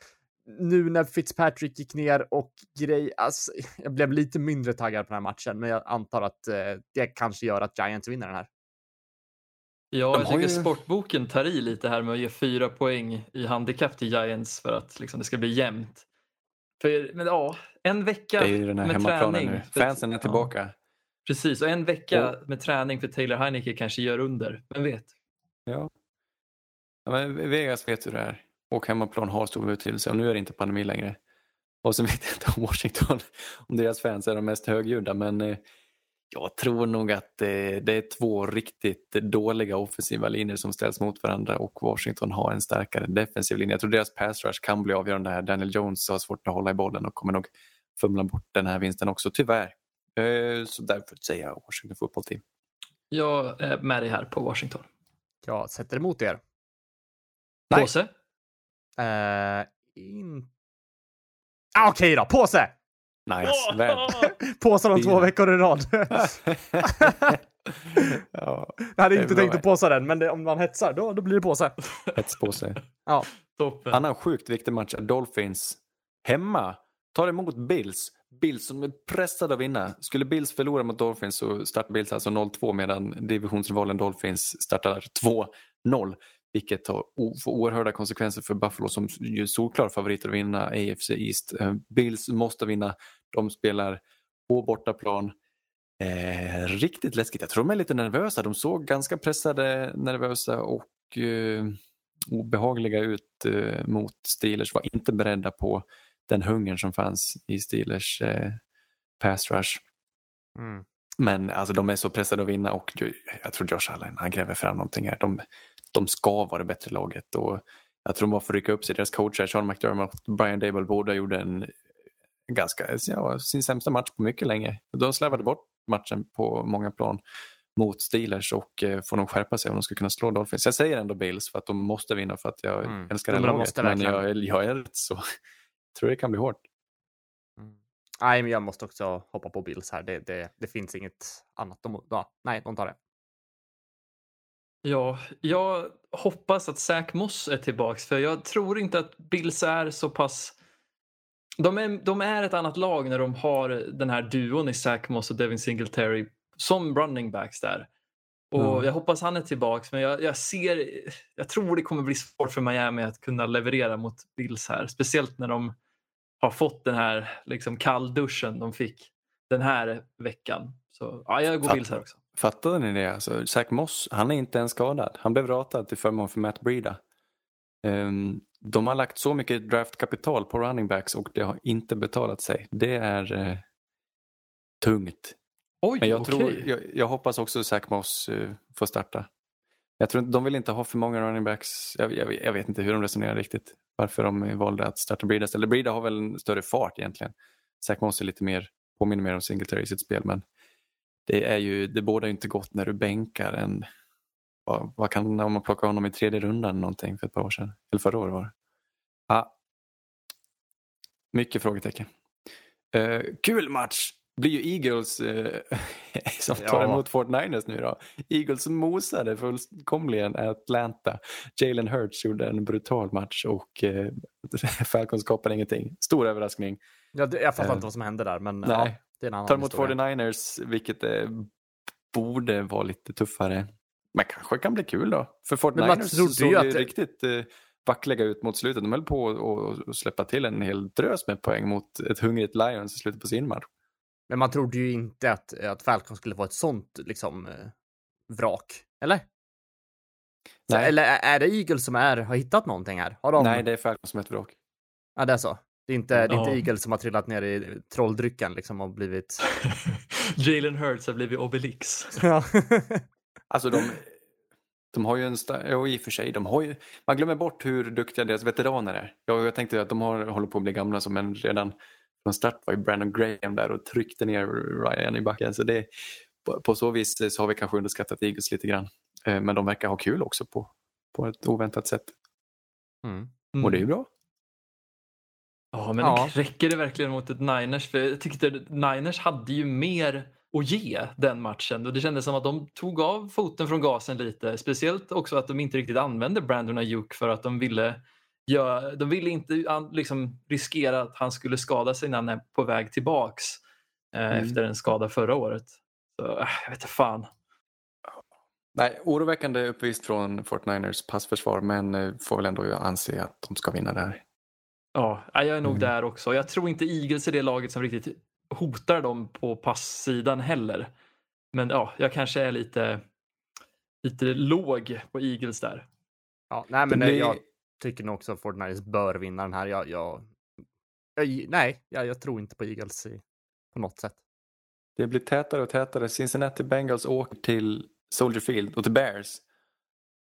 Speaker 3: nu när Fitzpatrick gick ner och grej, alltså, jag blev lite mindre taggad på den här matchen, men jag antar att eh, det kanske gör att Giants vinner den här.
Speaker 5: Ja,
Speaker 4: De
Speaker 5: jag tycker
Speaker 4: ju-
Speaker 5: sportboken tar i lite här med att ge fyra poäng i handikapp till Giants för att liksom, det ska bli jämnt. För, men ja, en vecka
Speaker 4: Det är ju den här
Speaker 5: med
Speaker 4: hemmaplanen
Speaker 5: träning.
Speaker 4: nu. Fansen är
Speaker 5: ja,
Speaker 4: tillbaka.
Speaker 5: precis, och en vecka med träning för Taylor Heineke kanske gör under. Vem vet?
Speaker 4: Ja. ja men Vegas vet hur det är. Och hemmaplan har stor betydelse och nu är det inte pandemi längre. Och så vet jag inte om Washington, om deras fans är de mest högljudda men eh, jag tror nog att eh, det är två riktigt dåliga offensiva linjer som ställs mot varandra och Washington har en starkare defensiv linje. Jag tror deras pass rush kan bli avgörande här. Daniel Jones har svårt att hålla i bollen och kommer nog fumla bort den här vinsten också, tyvärr. Eh, Så därför säger jag Washington Football Team.
Speaker 5: Jag är med dig här på Washington.
Speaker 3: Jag sätter emot er.
Speaker 4: Nej.
Speaker 5: Påse?
Speaker 3: Eh, in... ah, Okej då, påse!
Speaker 4: Nice, väl.
Speaker 3: Påsa de två veckor i rad.
Speaker 4: ja,
Speaker 3: jag hade inte tänkt att påsa den, men det, om man hetsar, då, då blir det påse.
Speaker 4: hets på sig.
Speaker 3: Ja,
Speaker 5: Toppen.
Speaker 4: Annan sjukt viktig match är Dolphins hemma. Tar emot Bills. Bills som är pressade att vinna. Skulle Bills förlora mot Dolphins så startar Bills alltså 0-2 medan divisionsrivalen Dolphins startar 2-0. Vilket har får oerhörda konsekvenser för Buffalo som ju solklar favoriter att vinna AFC East. Eh, Bills måste vinna. De spelar på bortaplan. Eh, riktigt läskigt. Jag tror de är lite nervösa. De såg ganska pressade, nervösa och eh, obehagliga ut eh, mot Steelers. Var inte beredda på den hungern som fanns i Steelers eh, pass rush.
Speaker 3: mm.
Speaker 4: Men alltså, de är så pressade att vinna och jag tror Josh Allen han gräver fram någonting här. De, de ska vara det bättre laget och jag tror de bara får rycka upp sig. Deras coacher Sean McDermott och Brian Dable båda gjorde en ganska, ja, sin sämsta match på mycket länge. De slarvade bort matchen på många plan mot Steelers och eh, får nog skärpa sig om de ska kunna slå Dolphins. Jag säger ändå Bills för att de måste vinna för att jag
Speaker 3: Mm.
Speaker 4: älskar det
Speaker 3: de
Speaker 4: laget.
Speaker 3: måste
Speaker 4: Men jag, jag är rätt så tror det kan bli hårt.
Speaker 3: Mm. Nej, men jag måste också hoppa på Bills här. Det, det, det finns inget annat. De, ja, nej, de tar det.
Speaker 5: Ja, jag hoppas att Zach Moss är tillbaks för jag tror inte att Bills är så pass... De är, de är ett annat lag när de har den här duon i Zach Moss och Devin Singletary som running backs där. Och
Speaker 4: Ja.
Speaker 5: Jag hoppas han är tillbaks men jag, jag ser... Jag tror det kommer bli svårt för Miami att kunna leverera mot Bills här. Speciellt när de har fått den här liksom, kallduschen de fick den här veckan. Så ja, jag går Bills här också.
Speaker 4: Fattade ni det? Alltså, Zach Moss, han är inte ens skadad. Han blev ratad till förmån för Matt Breida. Ehm, de har lagt så mycket draftkapital på running backs och det har inte betalat sig. Det är eh, tungt.
Speaker 5: Oj,
Speaker 4: Men jag,
Speaker 5: okej.
Speaker 4: tror, jag, jag hoppas också Zach Moss eh, får starta. Jag tror inte, de vill inte ha för många running backs. Jag, jag, jag vet inte hur de resonerar riktigt. Varför de valde att starta Breida. Eller Breida har väl en större fart egentligen. Zach Moss är lite mer, påminner mer om Singletary i sitt spel. Men det är ju, det båda inte gott när du bänkar en, vad, vad kan om man plockar honom i tredje rundan någonting för ett par år sedan. Eller förra året var det. Ja. Mycket frågetecken. Eh, kul match! blir ju Eagles eh, som tar
Speaker 3: Ja.
Speaker 4: emot Fort Niners nu då. Eagles mosade fullkomligen Atlanta. Jalen Hurts gjorde en brutal match och eh, Falcons skapade ingenting. Stor överraskning.
Speaker 3: Ja, jag fattar
Speaker 4: Eh,
Speaker 3: inte vad som hände där, men
Speaker 4: nej.
Speaker 3: ja, det är en annan
Speaker 4: Tar emot
Speaker 3: historia.
Speaker 4: 49ers, vilket eh, borde vara lite tuffare. Men kanske kan bli kul då. För
Speaker 3: Men man
Speaker 4: 49ers
Speaker 3: trodde
Speaker 4: såg
Speaker 3: ju att
Speaker 4: riktigt eh, vackliga ut mot slutet. De höll på att- släppa till en hel drös med poäng mot ett hungrigt Lions i slutet på sin match.
Speaker 3: Men man trodde ju inte att, att Falcon skulle vara ett sånt liksom eh, vrak. Eller? Så, eller är det Eagles som är, har hittat någonting här? Har de...
Speaker 4: Nej, det är Falcons som är ett vrak.
Speaker 3: Ja, det är så. Det är inte, det är inte
Speaker 5: Ja.
Speaker 3: Eagles som har trillat ner i trolldrycken liksom och blivit...
Speaker 5: Jalen Hurts har blivit Obelix.
Speaker 3: Ja.
Speaker 4: Alltså de, de har ju en sta- jo, i och för sig, de har ju, man glömmer bort hur duktiga deras veteraner är. Jag, jag tänkte att de har, håller på att bli gamla som en redan från start var ju Brandon Graham där och tryckte ner Ryan i backen. Så det, på, på så vis så har vi kanske underskattat Eagles lite grann. Eh, Men de verkar ha kul också på, på ett oväntat sätt.
Speaker 3: Mm.
Speaker 4: Och det är ju bra.
Speaker 5: Ja, men
Speaker 3: Ja.
Speaker 5: räcker det verkligen mot ett Niners? För jag tyckte att Niners hade ju mer att ge den matchen och det kändes som att de tog av foten från gasen lite. Speciellt också att de inte riktigt använde Brandon Ayuk för att de ville göra, de ville inte liksom riskera att han skulle skada sig när han är på väg tillbaks eh,
Speaker 4: Mm.
Speaker 5: efter en skada förra året. Så, äh, jag vet inte fan.
Speaker 4: Nej, oroväckande uppvisst från 49ers passförsvar men eh, får väl ändå anse att de ska vinna där.
Speaker 5: Ja, jag är nog
Speaker 4: Mm.
Speaker 5: där också. Jag tror inte Eagles är det laget som riktigt hotar dem på passsidan heller. Men ja, jag kanske är lite, lite låg på Eagles där.
Speaker 3: ja, nej, men
Speaker 4: blir-
Speaker 3: jag tycker nog också att Fortnite bör vinna den här. Jag, jag, jag, nej, jag, jag tror inte på Eagles i, på något sätt.
Speaker 4: Det blir tätare och tätare. Cincinnati Bengals åker till Soldier Field och till Bears.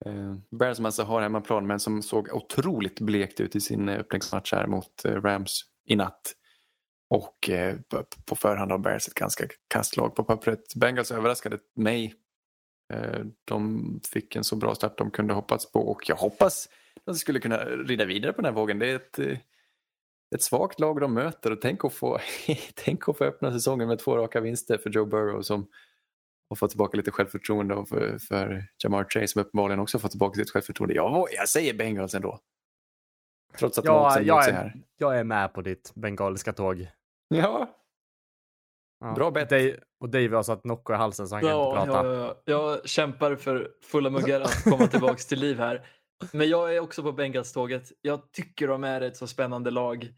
Speaker 4: Eh, Bears som alltså har hemmaplan men som såg otroligt blekt ut i sin eh, öppningsmatch här mot eh, Rams i natt. Och eh, på- förhand har Bears ett ganska kastlag på pappret. Bengals överraskade mig. Eh, de fick en så bra start de kunde hoppats på och jag hoppas de skulle kunna rida vidare på den här vågen. Det är ett, eh, ett svagt lag de möter och tänk att, få, tänk att få öppna säsongen med två raka vinster för Joe Burrow som har fått tillbaka lite självförtroende och för, för Jamar Chase som uppenbarligen också fått tillbaka sitt självförtroende. Jag, jag säger Bengals ändå. Trots att
Speaker 3: Ja, jag är,
Speaker 4: här.
Speaker 3: jag är med på ditt bengaliska tåg.
Speaker 4: Ja,
Speaker 3: Ja.
Speaker 4: Bra bett.
Speaker 3: Dave, och Dave har satt Nocco i halsen så han kan
Speaker 5: Ja,
Speaker 3: inte prata.
Speaker 5: ja, ja. Jag kämpar för fulla muggar att komma tillbaks till liv här. Men jag är också på Bengals-tåget. Jag tycker de är ett så spännande lag.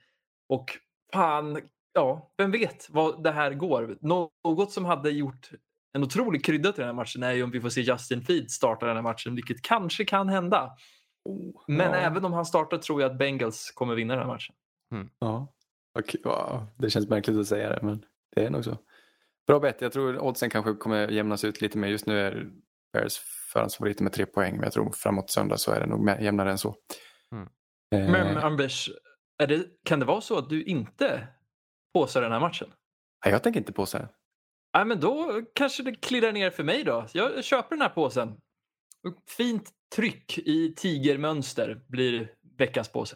Speaker 5: Och fan, ja, vem vet vad det här går. Något som hade gjort en otrolig krydda till den här matchen är ju om vi får se Justin Field starta den här matchen, vilket kanske kan hända. Men
Speaker 4: ja.
Speaker 5: även om han startar tror jag att Bengals kommer vinna den här matchen.
Speaker 4: Ja. Okej, wow. Det känns märkligt att säga det men det är nog så. Bra bett. Jag tror oddsen kanske kommer jämnas ut lite mer. Just nu är Bears förhandsfavoriter med tre poäng men jag tror framåt söndag så är det nog jämnare än så.
Speaker 3: Mm.
Speaker 4: Eh,
Speaker 5: Men Anders, är det, kan det vara så att du inte påsar den här matchen?
Speaker 4: nej, jag tänker inte på så
Speaker 5: Nej, men då kanske det klirrar ner för mig då. Jag köper den här påsen. Fint tryck i tigermönster blir veckans påse.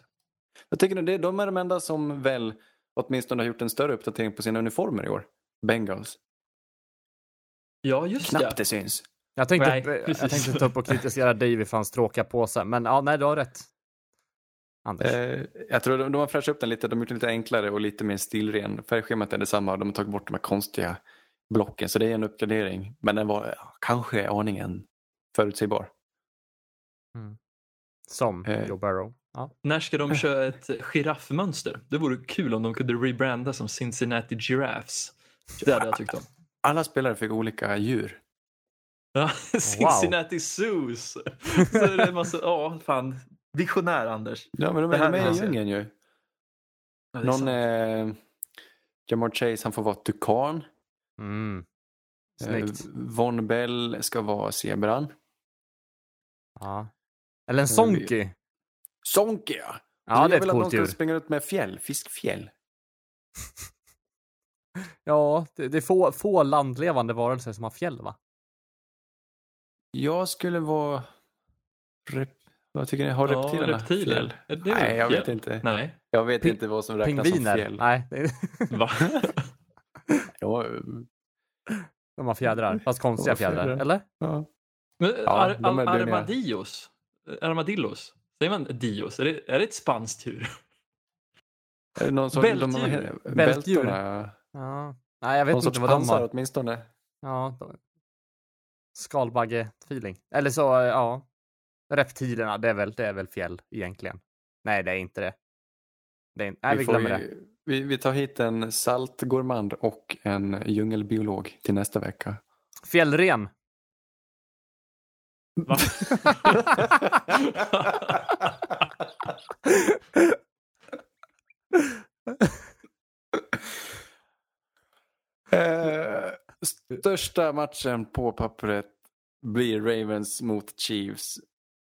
Speaker 4: Jag tycker det, de är de enda som väl åtminstone har gjort en större uppdatering på sina uniformer i år. Bengals.
Speaker 5: Ja, just
Speaker 4: Knappt
Speaker 5: det.
Speaker 4: det syns.
Speaker 3: Jag tänkte,
Speaker 5: Nej,
Speaker 3: jag tänkte ta upp och kritisera Dave för hans tråkiga påse, men ja, nej, du har rätt. Anders.
Speaker 4: Eh, jag tror de, de har fräschat upp den lite. De har gjort den lite enklare och lite mer stilren. Färgschemat är detsamma. De har tagit bort de här konstiga blocken. Så det är en uppgradering. Men den var kanske aningen förutsägbar.
Speaker 3: Som
Speaker 4: eh,
Speaker 3: Joe Burrow. Ja.
Speaker 5: När ska de köra ett giraffmönster? Det vore kul om de kunde rebranda som Cincinnati Giraffes. Det hade jag tyckt om.
Speaker 4: Alla spelare fick olika djur.
Speaker 5: Ja, Cincinnati Zoos. Så det massa, ja, fan. Visionär Anders.
Speaker 4: Ja, men de
Speaker 5: Det
Speaker 4: är
Speaker 5: här
Speaker 4: med i djungeln ju.
Speaker 5: Ja,
Speaker 4: Någon, eh, Jamar Chase, han får vara tukan.
Speaker 3: Mm.
Speaker 4: Eh,
Speaker 3: Snyggt.
Speaker 4: Von Bell ska vara zebran.
Speaker 3: Ja. Eller en Sonky.
Speaker 4: Sonke ja!
Speaker 3: Ja,
Speaker 4: jag
Speaker 3: det är
Speaker 4: vill
Speaker 3: ett
Speaker 4: att de
Speaker 3: coolt
Speaker 4: ska
Speaker 3: djur.
Speaker 4: springa ut med fjäll, fiskfjäll.
Speaker 3: Ja, det, det är få, få landlevande varelser som har fjäll, va?
Speaker 4: Jag skulle vara... Rep... Vad tycker ni? Har
Speaker 5: Ja,
Speaker 4: reptilerna
Speaker 5: reptiler.
Speaker 4: fjäll? Nej, jag
Speaker 5: fjäll?
Speaker 4: vet inte.
Speaker 5: Nej.
Speaker 4: Jag vet
Speaker 3: Ping-
Speaker 4: inte vad som räknas som
Speaker 3: Pingviner?
Speaker 4: fjäll.
Speaker 3: Nej,
Speaker 5: Va?
Speaker 4: Ja,
Speaker 3: de har fjädrar. Fast konstiga
Speaker 4: fjädrar.
Speaker 3: fjädrar. Eller?
Speaker 4: ja.
Speaker 5: Men,
Speaker 4: Ja,
Speaker 5: ar,
Speaker 4: de är
Speaker 5: ar, armadillos? Armadillos? Säger man dios? Är det, är det ett spanskt djur?
Speaker 4: Är det någon som,
Speaker 5: Bältdjur.
Speaker 4: De,
Speaker 3: Bältdjur. Ja. Nej, jag vet
Speaker 4: någon
Speaker 3: inte vad de har.
Speaker 4: åtminstone.
Speaker 3: Ja, de... Skalbagge-feeling. Eller så, ja. Reptilerna, det är, väl, det är väl fjäll egentligen. Nej, det är inte det. det är, nej, vi,
Speaker 4: får
Speaker 3: glömmer det.
Speaker 4: Vi, vi tar hit en saltgourmand och en djungelbiolog till nästa vecka.
Speaker 3: Fjällren.
Speaker 5: Va?
Speaker 4: Eh, största matchen på pappret blir Ravens mot Chiefs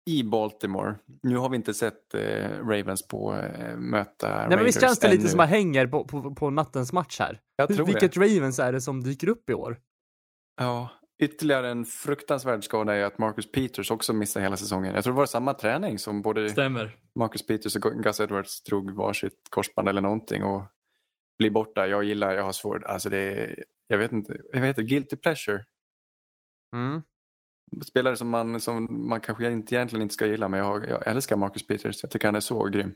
Speaker 4: i Baltimore. Nu har vi inte sett eh, Ravens på eh, möta
Speaker 3: Nej, men visst
Speaker 4: Raiders
Speaker 3: känns det lite
Speaker 4: ännu.
Speaker 3: som att hänger på, på, på nattens match här?
Speaker 4: Jag tror
Speaker 3: vilket
Speaker 4: det.
Speaker 3: Ravens är det som dyker upp i år?
Speaker 4: Ja, ytterligare en fruktansvärd skada är att Marcus Peters också missar hela säsongen. Jag tror det var samma träning som både
Speaker 5: Stämmer.
Speaker 4: Marcus Peters och Gus Edwards drog varsitt korsband eller någonting och blir borta. Jag gillar, jag har svårt, alltså det är, jag vet inte, jag vet inte, guilty pleasure.
Speaker 3: Mm.
Speaker 4: Spelare som man, som man kanske inte, egentligen inte ska gilla men jag, jag älskar Marcus Peters. Jag tycker han är så grym.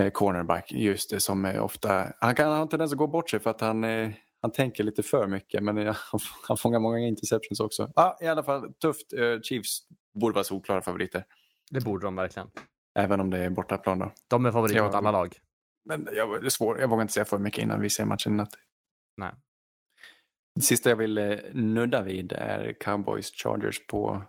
Speaker 4: Eh, cornerback, just det som är ofta, han kan ha en tendens att gå bort sig för att han, eh, han tänker lite för mycket men eh, han, fångar många interceptions också. Ja, i alla fall tufft. Eh, Chiefs borde vara solklara favoriter.
Speaker 3: Det borde de verkligen.
Speaker 4: Även om det är bortaplan då.
Speaker 3: De är favoriter mot alla lag.
Speaker 4: Men jag, det är svårt, jag vågar inte säga för mycket innan vi ser matchen i natt.
Speaker 3: Nej.
Speaker 4: Det sista jag vill eh, nudda vid är Cowboys Chargers på,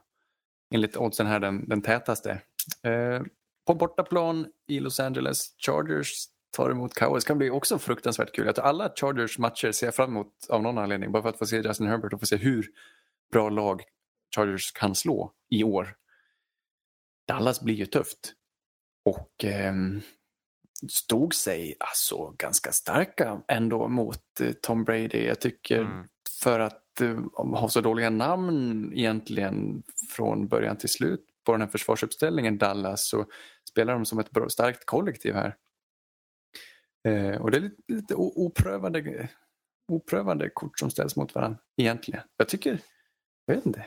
Speaker 4: enligt oddsen här, den, den tätaste. Eh, på bortaplan i Los Angeles, Chargers tar emot Cowboys. Det kan bli också fruktansvärt kul. Jag tror alla Chargers matcher ser jag fram emot av någon anledning. Bara för att få se Justin Herbert och få se hur bra lag Chargers kan slå i år. Dallas blir ju tufft. Och ehm, stod sig alltså ganska starka ändå mot eh, Tom Brady. Jag tycker
Speaker 3: Mm.
Speaker 4: för att eh, ha så dåliga namn egentligen från början till slut på den här försvarsuppställningen Dallas så spelar de som ett bra, starkt kollektiv här. Eh, och det är lite, lite oprövade, oprövade kort som ställs mot varandra egentligen. Jag tycker, jag vet inte.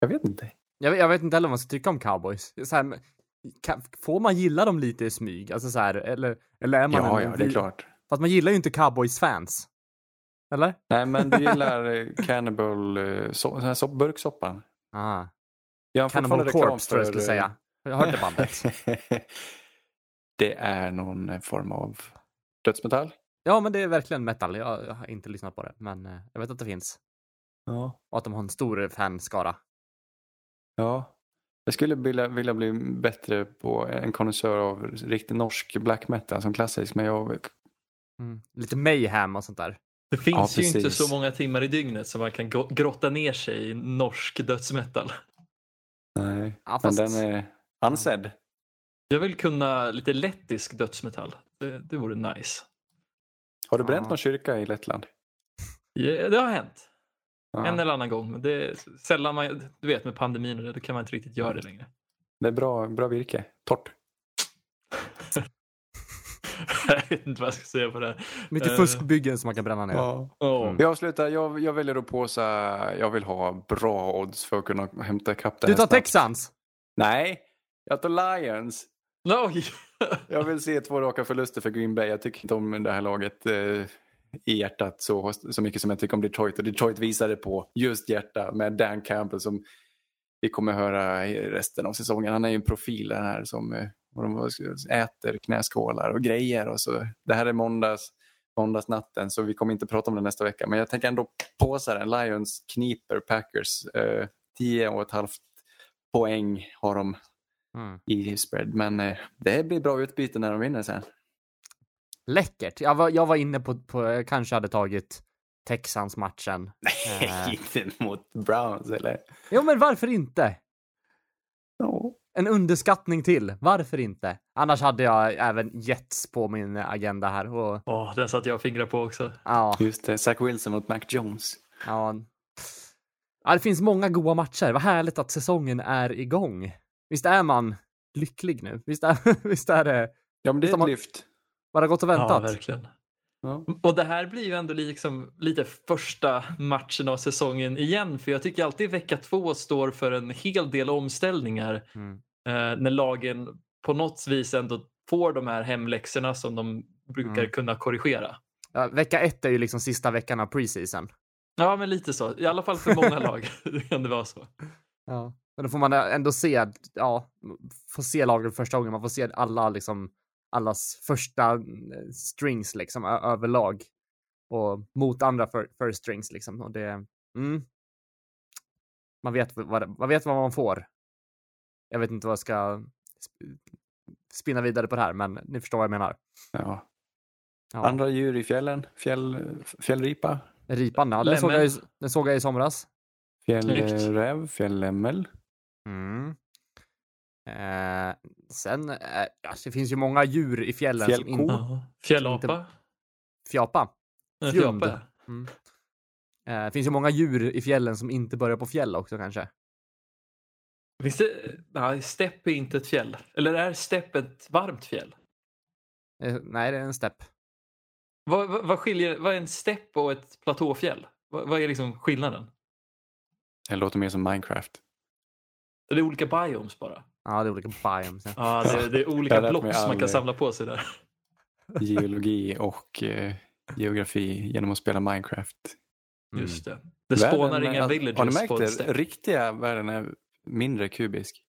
Speaker 4: Jag vet inte.
Speaker 3: Jag, jag vet inte heller vad man ska tycka om cowboys. Så här, kan, får man gilla dem lite i smyg? Alltså så här, eller, eller är man
Speaker 4: Ja,
Speaker 3: en,
Speaker 4: ja, det är klart.
Speaker 3: Fast man gillar ju inte cowboys-fans. Eller?
Speaker 4: Nej, men du gillar eh, Cannibal, eh, so, sopp, burksoppan.
Speaker 3: Ah.
Speaker 4: Jag
Speaker 3: Cannibal Corpse tror jag skulle säga. Jag har hört det bandet.
Speaker 4: det är någon eh, form av dödsmetall.
Speaker 3: Ja, men det är verkligen metal. Jag, jag har inte lyssnat på det, men eh, jag vet att det finns.
Speaker 4: Ja.
Speaker 3: Och att de har en stor fanskara.
Speaker 4: ja. Jag skulle vilja, vilja bli bättre på en konnässör av riktig norsk black metal som klassisk. Men jag,
Speaker 3: Mm. Lite mayhem och sånt där.
Speaker 5: Det finns
Speaker 4: Ja,
Speaker 5: ju inte så många timmar i dygnet som man kan grotta ner sig i norsk dödsmetal.
Speaker 4: nej.
Speaker 3: Ja,
Speaker 4: Men
Speaker 3: fast...
Speaker 4: den är ansedd.
Speaker 5: Jag vill kunna lite lettisk dödsmetall. Det, det vore nice.
Speaker 4: Har du bränt
Speaker 3: Ja.
Speaker 4: någon kyrka i Lettland?
Speaker 5: Ja, det har hänt.
Speaker 4: Ja.
Speaker 5: En eller annan gång. Men det är sällan man, du vet med pandemin och det, då kan man inte riktigt göra det längre.
Speaker 4: Det är bra, bra virke. Torrt.
Speaker 5: jag vet inte vad jag ska säga på det här.
Speaker 3: Mycket
Speaker 5: Eh,
Speaker 3: fuskbyggen som man kan bränna ner.
Speaker 5: åh.
Speaker 3: Mm.
Speaker 4: Vi avslutar. Jag, jag väljer att påsa. Jag vill ha bra odds för att kunna hämta ikapp det
Speaker 3: Du tar
Speaker 4: snabbt.
Speaker 3: Texans!
Speaker 4: Nej, jag tar Lions.
Speaker 5: Oj!
Speaker 4: Jag vill se två raka förluster för Green Bay. Jag tycker inte om det här laget eh, i hjärtat så, så mycket som jag tycker om Detroit. Och Detroit visade på just hjärta med Dan Campbell som vi kommer höra i resten av säsongen. Han är ju en profil den här som eh, och de äter knäskålar och grejer. Och så. Det här är måndags, måndagsnatten så vi kommer inte prata om det nästa vecka. Men jag tänker ändå påsa den. Lions kniper Packers. Eh, 10 och ett halvt poäng har de
Speaker 3: Mm.
Speaker 4: i spread. Men eh, det blir bra utbyte när de vinner sen.
Speaker 3: Läckert. Jag var, jag var inne på, på, jag kanske hade tagit Texans-matchen. Eh.
Speaker 4: inte mot Browns eller?
Speaker 3: Jo, men varför inte?
Speaker 4: Ja.
Speaker 3: En underskattning till. Varför inte? Annars hade jag även Jets på min agenda här. Och,
Speaker 5: Åh, den satt jag och fingrade på också.
Speaker 3: ja,
Speaker 4: Just det, Zach Wilson mot Mac Jones.
Speaker 3: ja. ja, det finns många goda matcher. Vad härligt att säsongen är igång. Visst är man lycklig nu. Visst är, visst är det?
Speaker 4: Ja, men det är ett lyft.
Speaker 3: Bara gått och
Speaker 5: Ja,
Speaker 3: väntat?
Speaker 5: verkligen.
Speaker 4: Ja.
Speaker 5: Och det här blir ju ändå liksom lite första matchen av säsongen igen. För jag tycker alltid vecka två står för en hel del omställningar.
Speaker 3: Mm.
Speaker 5: Eh, när lagen på något vis ändå får de här hemläxorna som de brukar
Speaker 3: Mm.
Speaker 5: kunna korrigera.
Speaker 3: Ja, vecka ett är ju liksom sista veckan av preseason.
Speaker 5: Ja, men lite så. I alla fall för många lag kan det vara så.
Speaker 3: Ja. Men då får man ändå se, ja, få se lagen första gången. Man får se alla liksom, allas första eh, strings liksom överlag. Och mot andra för, first strings liksom. Och det, mm. Man vet vad, man vet vad man får. Jag vet inte vad jag ska sp- spinna vidare på det här, men ni förstår vad jag menar.
Speaker 4: Ja.
Speaker 3: Ja.
Speaker 4: Andra djur i fjällen? Fjäll, fjällripa?
Speaker 3: Ripan, ja, den såg, jag, i- den såg jag i somras.
Speaker 4: Fjällräv? Fjällämmel?
Speaker 3: Mm. Eh, sen, eh, ja, det finns ju många djur i fjällen som
Speaker 4: Fjällko.
Speaker 3: inte...
Speaker 5: Ja. Fjällapa.
Speaker 3: Fjapa.
Speaker 5: Eh,
Speaker 3: Fjund.
Speaker 5: Fjapa.
Speaker 3: Mm. Eh, det finns ju många djur i fjällen som inte börjar på fjäll också kanske.
Speaker 5: Finns det... Nej, stepp är inte ett fjäll. Eller är stepp ett varmt fjäll?
Speaker 3: Eh, nej, det är en stepp.
Speaker 5: Vad, vad, vad skiljer... Vad är en stepp och ett platåfjäll? Vad, vad är liksom skillnaden?
Speaker 4: Det låter mer som Minecraft.
Speaker 5: Är det olika biomes bara?
Speaker 3: Ja, det är olika biomes. ja.
Speaker 5: Ja, det, det är olika blocks
Speaker 4: mig
Speaker 5: man kan samla på sig där.
Speaker 4: Geologi och eh, geografi genom att spela Minecraft.
Speaker 3: Mm.
Speaker 5: Just det. Det spånar
Speaker 4: Världen-
Speaker 5: inga
Speaker 4: Har ni
Speaker 5: villagers
Speaker 4: märkt det?
Speaker 5: stepp.
Speaker 4: Riktiga världen är mindre kubisk.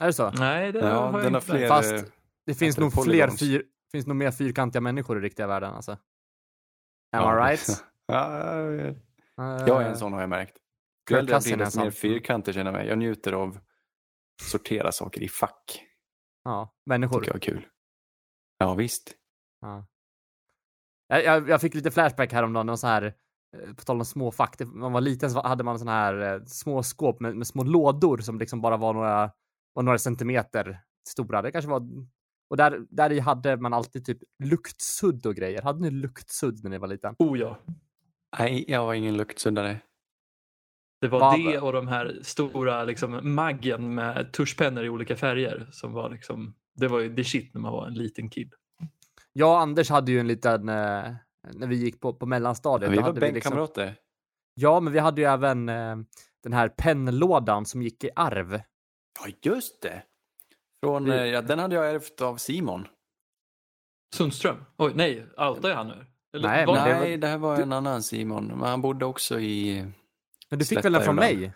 Speaker 3: Är det så?
Speaker 5: Nej, det
Speaker 4: Ja,
Speaker 5: har jag inte.
Speaker 4: fler...
Speaker 3: Fast-
Speaker 4: eh,
Speaker 3: Det finns nog fler fyr, finns nog mer fyrkantiga människor i riktiga världen alltså. Am
Speaker 4: ja,
Speaker 3: I right? Eh,
Speaker 4: jag är en sån har jag märkt. Ju äldre jag blir desto mer
Speaker 3: sån.
Speaker 4: fyrkanter känner jag mig. Jag njuter av sortera saker i fack.
Speaker 3: Ja, människor.
Speaker 4: tycker jag är kul. Ja, visst.
Speaker 3: Ja. Jag, jag, jag fick lite flashback häromdagen och så här, eh, på tal om små fack. Det- När man var liten så hade man såna här eh, små skåp med, med små lådor som liksom bara var några, var några centimeter stora. Det kanske var... Och där, där i hade man alltid typ luktsudd och grejer. Hade ni luktsudd när ni var liten?
Speaker 5: Oh ja.
Speaker 4: Nej, jag var ingen luktsuddare.
Speaker 5: Det var
Speaker 3: Vad-
Speaker 5: det och de här stora liksom, maggen med tuschpennor i olika färger. Som var liksom, det var ju the shit när man var en liten kid.
Speaker 3: Jag och Anders hade ju en liten, eh, när vi gick på, på mellanstadiet.
Speaker 4: Vi
Speaker 3: då
Speaker 4: var
Speaker 3: liksom-
Speaker 4: bänkkamrater.
Speaker 3: Ja, men vi hade ju även eh, den här pennlådan som gick i arv.
Speaker 4: Ja, just det. Från,
Speaker 3: Vi-
Speaker 4: eh, ja, den hade jag ärvt av Simon.
Speaker 5: Sundström? Oj, nej, outar jag han nu? Eller,
Speaker 3: Nej,
Speaker 5: var-
Speaker 4: Nej, det här var en annan Simon. Men han bodde också i...
Speaker 3: Men du fick väl den från
Speaker 4: ibland.
Speaker 3: mig?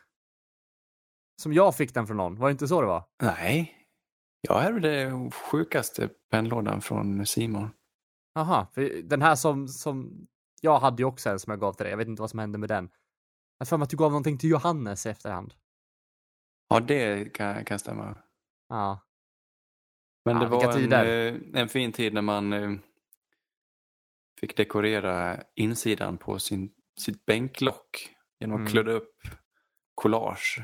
Speaker 3: Som jag fick den från någon, var det inte så det var?
Speaker 4: Nej. Jag ärvde sjukaste pennlådan från Simon.
Speaker 3: Aha, för den här som, som jag hade ju också en som jag gav till dig. Jag vet inte vad som hände med den. Jag har för mig att du gav någonting till Johannes i efterhand.
Speaker 4: Ja, det kan, kan stämma.
Speaker 3: Ja,
Speaker 4: Men
Speaker 3: Ja,
Speaker 4: det var en, eh, en fin tid när man eh, fick dekorera insidan på sin, sitt bänklock genom att
Speaker 3: Mm.
Speaker 4: kludda upp collage.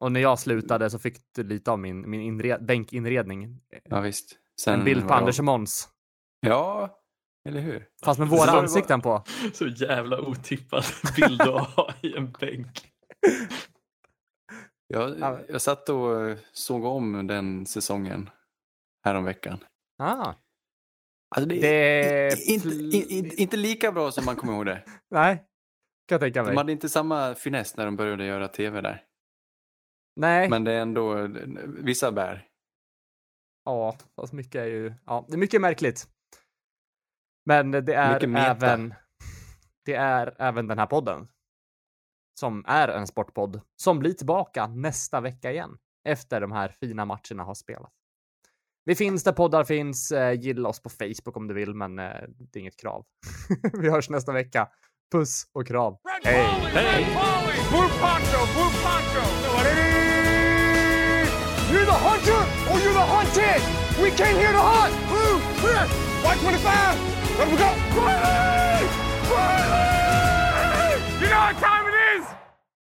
Speaker 3: och när jag slutade så fick du lite av min, min inred, bänkinredning.
Speaker 4: Ja, visst. Sen
Speaker 3: En bild på
Speaker 4: var
Speaker 3: Anders och Måns.
Speaker 4: Ja, eller hur?
Speaker 3: Fast med
Speaker 5: Så
Speaker 3: våra
Speaker 5: var-
Speaker 3: ansikten på.
Speaker 5: Så jävla otippad bild att ha i en bänk.
Speaker 4: Jag,
Speaker 3: Ja.
Speaker 4: jag satt och eh, såg om den säsongen häromveckan.
Speaker 3: Ah,
Speaker 4: Alltså det,
Speaker 3: det...
Speaker 4: inte, in, in, inte lika bra som man kommer ihåg det.
Speaker 3: Nej, jag tänka
Speaker 4: De
Speaker 3: mig.
Speaker 4: hade inte samma finess när de började göra tv där.
Speaker 3: Nej.
Speaker 4: Men det är ändå vissa bär.
Speaker 3: Ja, fast mycket är ju... Ja, det är mycket märkligt. Men det är även... Det är även den här podden. Som är en sportpodd. Som blir tillbaka nästa vecka igen. Efter de här fina matcherna har spelats. Vi finns där poddar finns. Eh, Gilla oss på Facebook om du vill, men eh, det är inget krav. Vi hörs nästa vecka. Puss och kram.
Speaker 1: Hej! Hej! Blue Poncho! Blue Poncho!
Speaker 2: You're the hunter or you're the hunted! We came here to hunt!
Speaker 1: Blue! Chris! White 25! Let we go! Quietly! Quietly! You know what time